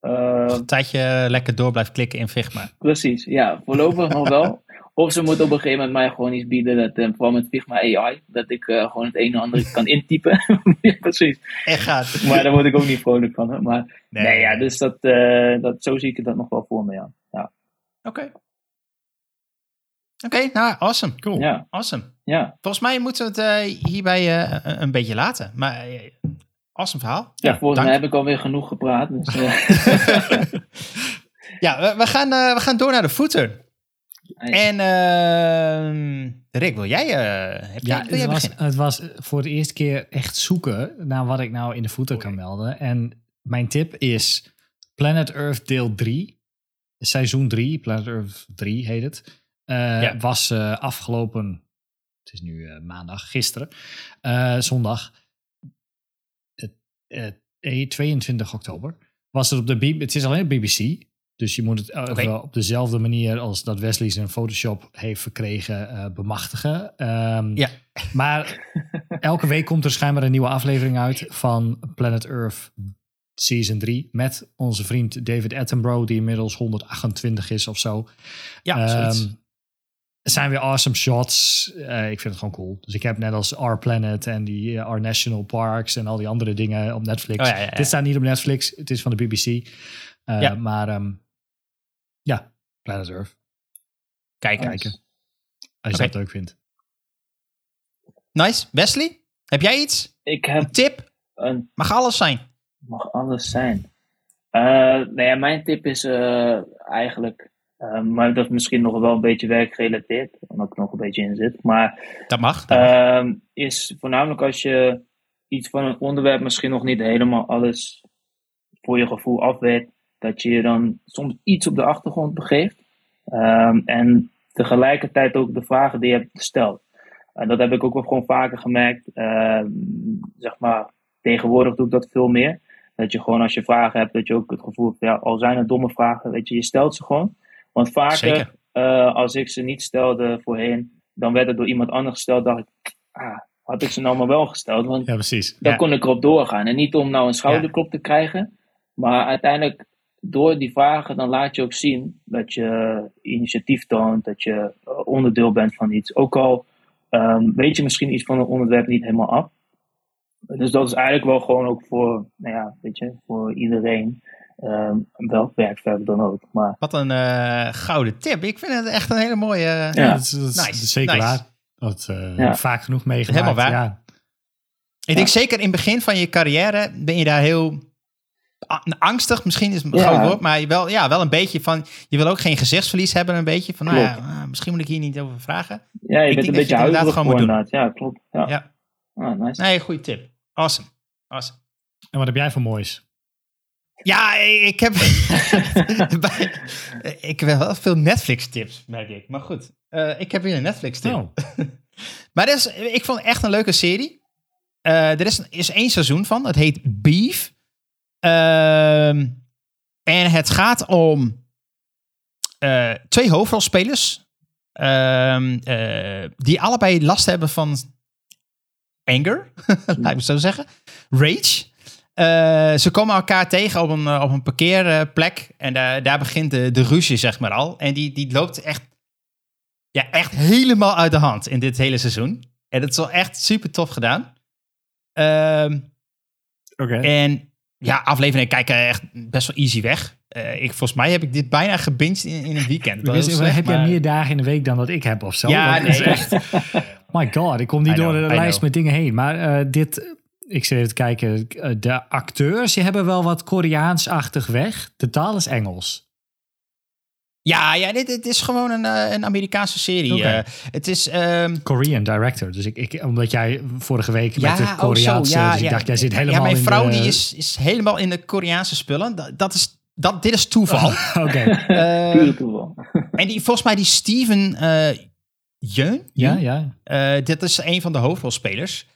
eh, Een tijdje lekker door blijft klikken in Figma. precies, ja, voorlopig nog wel. Of ze moeten op een gegeven moment mij gewoon iets bieden, dat, eh, vooral met Figma AI, dat ik eh, gewoon het een en ander kan intypen. ja, precies. Echt gaat. Maar daar word ik ook niet vrolijk van. Hè. Maar Nee. nee, ja, dus dat, eh, dat, zo zie ik dat nog wel voor me, ja. Ja, Oké. Oké, nou, awesome. Cool. ja. Awesome. ja. Volgens mij moeten we het eh, hierbij eh, een, een beetje laten. Maar awesome verhaal. Ja, volgens dank. mij heb ik alweer genoeg gepraat. Dus, eh, Ja, we, we gaan, eh, we gaan door naar de footer. En ehm, Rick, wil jij, eh heb Ja, jij, wil jij het was, beginnen? het was voor de eerste keer echt zoeken naar wat ik nou in de voeten kan melden. En mijn tip is Planet Earth deel 3. Seizoen 3, Planet Earth 3 heet het. Eh, Ja. Was eh, afgelopen, het is nu eh, maandag, gisteren, eh, zondag, eh, eh, 22 oktober. Was het op de B het is alleen op BBC. Dus je moet het eh, wel op dezelfde manier als dat Wesley zijn Photoshop heeft verkregen eh, bemachtigen. Ehm, Ja. Maar elke week komt er schijnbaar een nieuwe aflevering uit van Planet Earth Season 3. Met onze vriend David Attenborough, die inmiddels 128 is of zo. Ja. Ehm, er zijn weer awesome shots. Eh, ik vind het gewoon cool. Dus ik heb net als Our Planet en die Our National Parks en al die andere dingen op Netflix. Oh, ja, ja, ja. Dit staat niet op Netflix. Het is van de BBC. Ja. Maar ehm, ja, Planet Earth. Kijk, kijken. Als je Oké. dat leuk vindt. nice. Wesley, heb jij iets? ik heb Een tip? een, Mag alles zijn. mag alles zijn. Nou ja, mijn tip is eh, eigenlijk, eh, maar dat is misschien nog wel een beetje werkgerelateerd, omdat ik nog een beetje in zit. Maar Dat mag. dat mag. Ehm, is voornamelijk als je iets van een onderwerp misschien nog niet helemaal alles voor je gevoel af weet, dat je je dan soms iets op de achtergrond begeeft. Ehm, en tegelijkertijd ook de vragen die je hebt gesteld. En dat heb ik ook wel gewoon vaker gemerkt. Ehm, zeg maar, tegenwoordig doe ik dat veel meer. Dat je gewoon als je vragen hebt, dat je ook het gevoel hebt, ja, al zijn het domme vragen, weet je, je stelt ze gewoon. Want vaker, eh, als ik ze niet stelde voorheen, dan werd het door iemand anders gesteld, dacht ik, ah, had ik ze nou maar wel gesteld. Want Ja, precies. dan Ja. kon ik erop doorgaan. En niet om nou een schouderklop te krijgen. Maar uiteindelijk, door die vragen, dan laat je ook zien dat je initiatief toont. Dat je eh, onderdeel bent van iets. Ook al ehm, weet je misschien iets van een onderwerp niet helemaal af. Dus dat is eigenlijk wel gewoon ook voor, nou ja, weet je, voor iedereen. ehm welk werkverk dan ook. Maar Wat een eh, gouden tip. Ik vind het echt een hele mooie... Ja, Ja. dat is, dat is- Nice, zeker nice. waar. Dat eh, Ja. vaak genoeg meegemaakt. Helemaal waar. Ja. Ik denk zeker in het begin van je carrière ben je daar heel angstig. Misschien is het een Ja. groot woord, maar wel, ja, wel een beetje van... Je wil ook geen gezichtsverlies hebben een beetje. Van, nou ja, ah, misschien moet ik hier niet over vragen. ja, je Ik bent een beetje huiverig gewoon moet doen. inderdaad. Ja, klopt. Ja. Ja. Ah, nice. Nee, goede tip. Awesome. awesome. En wat heb jij voor moois? Ja, ik heb... ik heb wel veel Netflix-tips, merk ik. Maar goed, eh, ik heb weer een Netflix-tip. Oh, Maar is, ik vond het echt een leuke serie. Eh, er is, is één seizoen van. Het heet Beef. Ehm, en het gaat om eh, twee hoofdrolspelers. ehm, eh, die allebei last hebben van anger. laat ik het zo zeggen. Rage. Eh, ze komen elkaar tegen op een, op een parkeerplek. En daar daar begint de, de ruzie, zeg maar al. En die, die loopt echt ja, echt helemaal uit de hand in dit hele seizoen. En dat is wel echt super tof gedaan. Ehm, oké. en ja, afleveringen kijken echt best wel easy weg. Eh, ik, volgens mij heb ik dit bijna gebinged in, in een weekend. Dat Dus, slecht, heb jij maar- meer dagen in de week dan dat ik heb of zo? Ja, nee. echt. My god, ik kom niet know, door de I lijst know. met dingen heen. Maar eh, dit, ik zit even te kijken. eh, De acteurs, die hebben wel wat Koreaans-achtig weg. De taal is Engels. Ja, ja dit, dit is gewoon een, eh, een Amerikaanse serie. Eh, het is... ehm, Korean director. Dus ik, ik, omdat jij vorige week met de oh, zo, Koreaanse... dus ik dacht, jij zit helemaal Ja, mijn in vrouw de- die is, is helemaal in de Koreaanse spullen. Dat, dat is, dat, dit is toeval. Oké, Eh, Pure toeval. en die, volgens mij die Steven eh Yeun, ja, ja. Eh, dit is een van de hoofdrolspelers.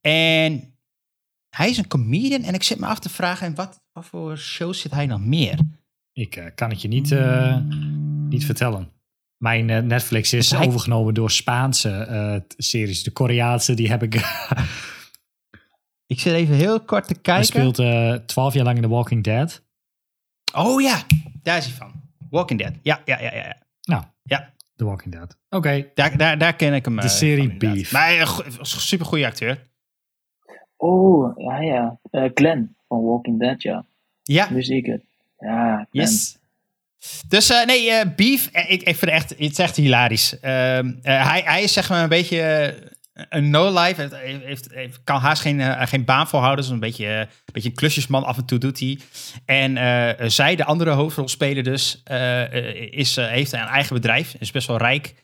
En hij is een comedian. En ik zit me af te vragen, en wat, wat voor shows zit hij nog meer? Ik eh, kan het je niet, eh, niet vertellen. Mijn eh, Netflix is Hij- overgenomen door Spaanse eh, series. De Koreaanse, die heb ik... Ik zit even heel kort te Hij kijken. speelt eh, twaalf jaar lang in The Walking Dead. Oh ja, daar is hij van. Walking Dead. Ja, ja, ja, ja. Nou, Ja. The Walking Dead. Oké, Daar, daar, daar ken ik hem. De serie. Beef. Maar een super goede acteur. Oh, ja, ja. Eh, Glenn van Walking Dead, ja. Ja, Nu zie ik het. Ja, yes. Dus eh, nee, eh, Beef, eh, ik, ik vind het echt, het is echt hilarisch. Ehm, eh, hij, hij is zeg maar een beetje een no-life. Heeft, heeft, heeft- kan haast geen, geen baan volhouden. Dus een beetje, een beetje een klusjesman af en toe doet hij. En eh, zij, de andere hoofdrolspeler dus, is, heeft een eigen bedrijf. Is best wel rijk.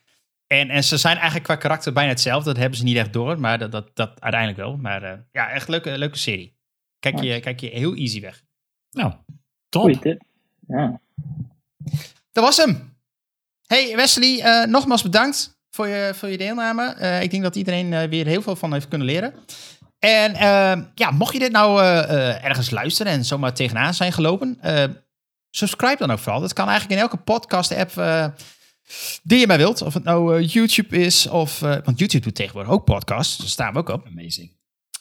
En, en ze zijn eigenlijk qua karakter bijna hetzelfde. Dat hebben ze niet echt door, maar dat, dat, dat uiteindelijk wel. Maar eh, ja, echt leuke, leuke serie. Kijk je, kijk je heel easy weg. nou, top. Goeie tip. Ja. Dat was hem. Hey Wesley, eh, nogmaals bedankt voor je, voor je deelname. Eh, ik denk dat iedereen eh, weer heel veel van heeft kunnen leren. En ja, mocht je dit nou ergens luisteren en zomaar tegenaan zijn gelopen, eh, subscribe dan ook vooral. Dat kan eigenlijk in elke podcast-app die je maar wilt. Of het nou YouTube is, of, eh, want YouTube doet tegenwoordig ook podcasts. Daar staan we ook op. Amazing.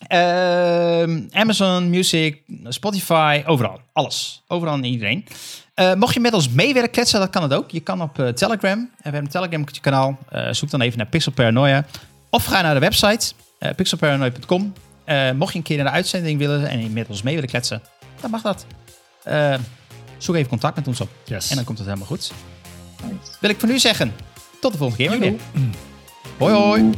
Ehm, Amazon Music, Spotify, overal. Alles. Overal en iedereen. Eh, mocht je met ons mee willen kletsen, dat kan het ook. Je kan op eh, Telegram. En we hebben een Telegram kanaal. Eh, zoek dan even naar Pixel Paranoia. Of ga naar de website, pixelparanoia.com. Eh, mocht je een keer naar de uitzending willen en je met ons mee willen kletsen, dan mag dat. Zoek even contact met ons op. Yes. En dan komt het helemaal goed. Nice. Wil ik voor nu zeggen, tot de volgende keer weer. Hoi hoi.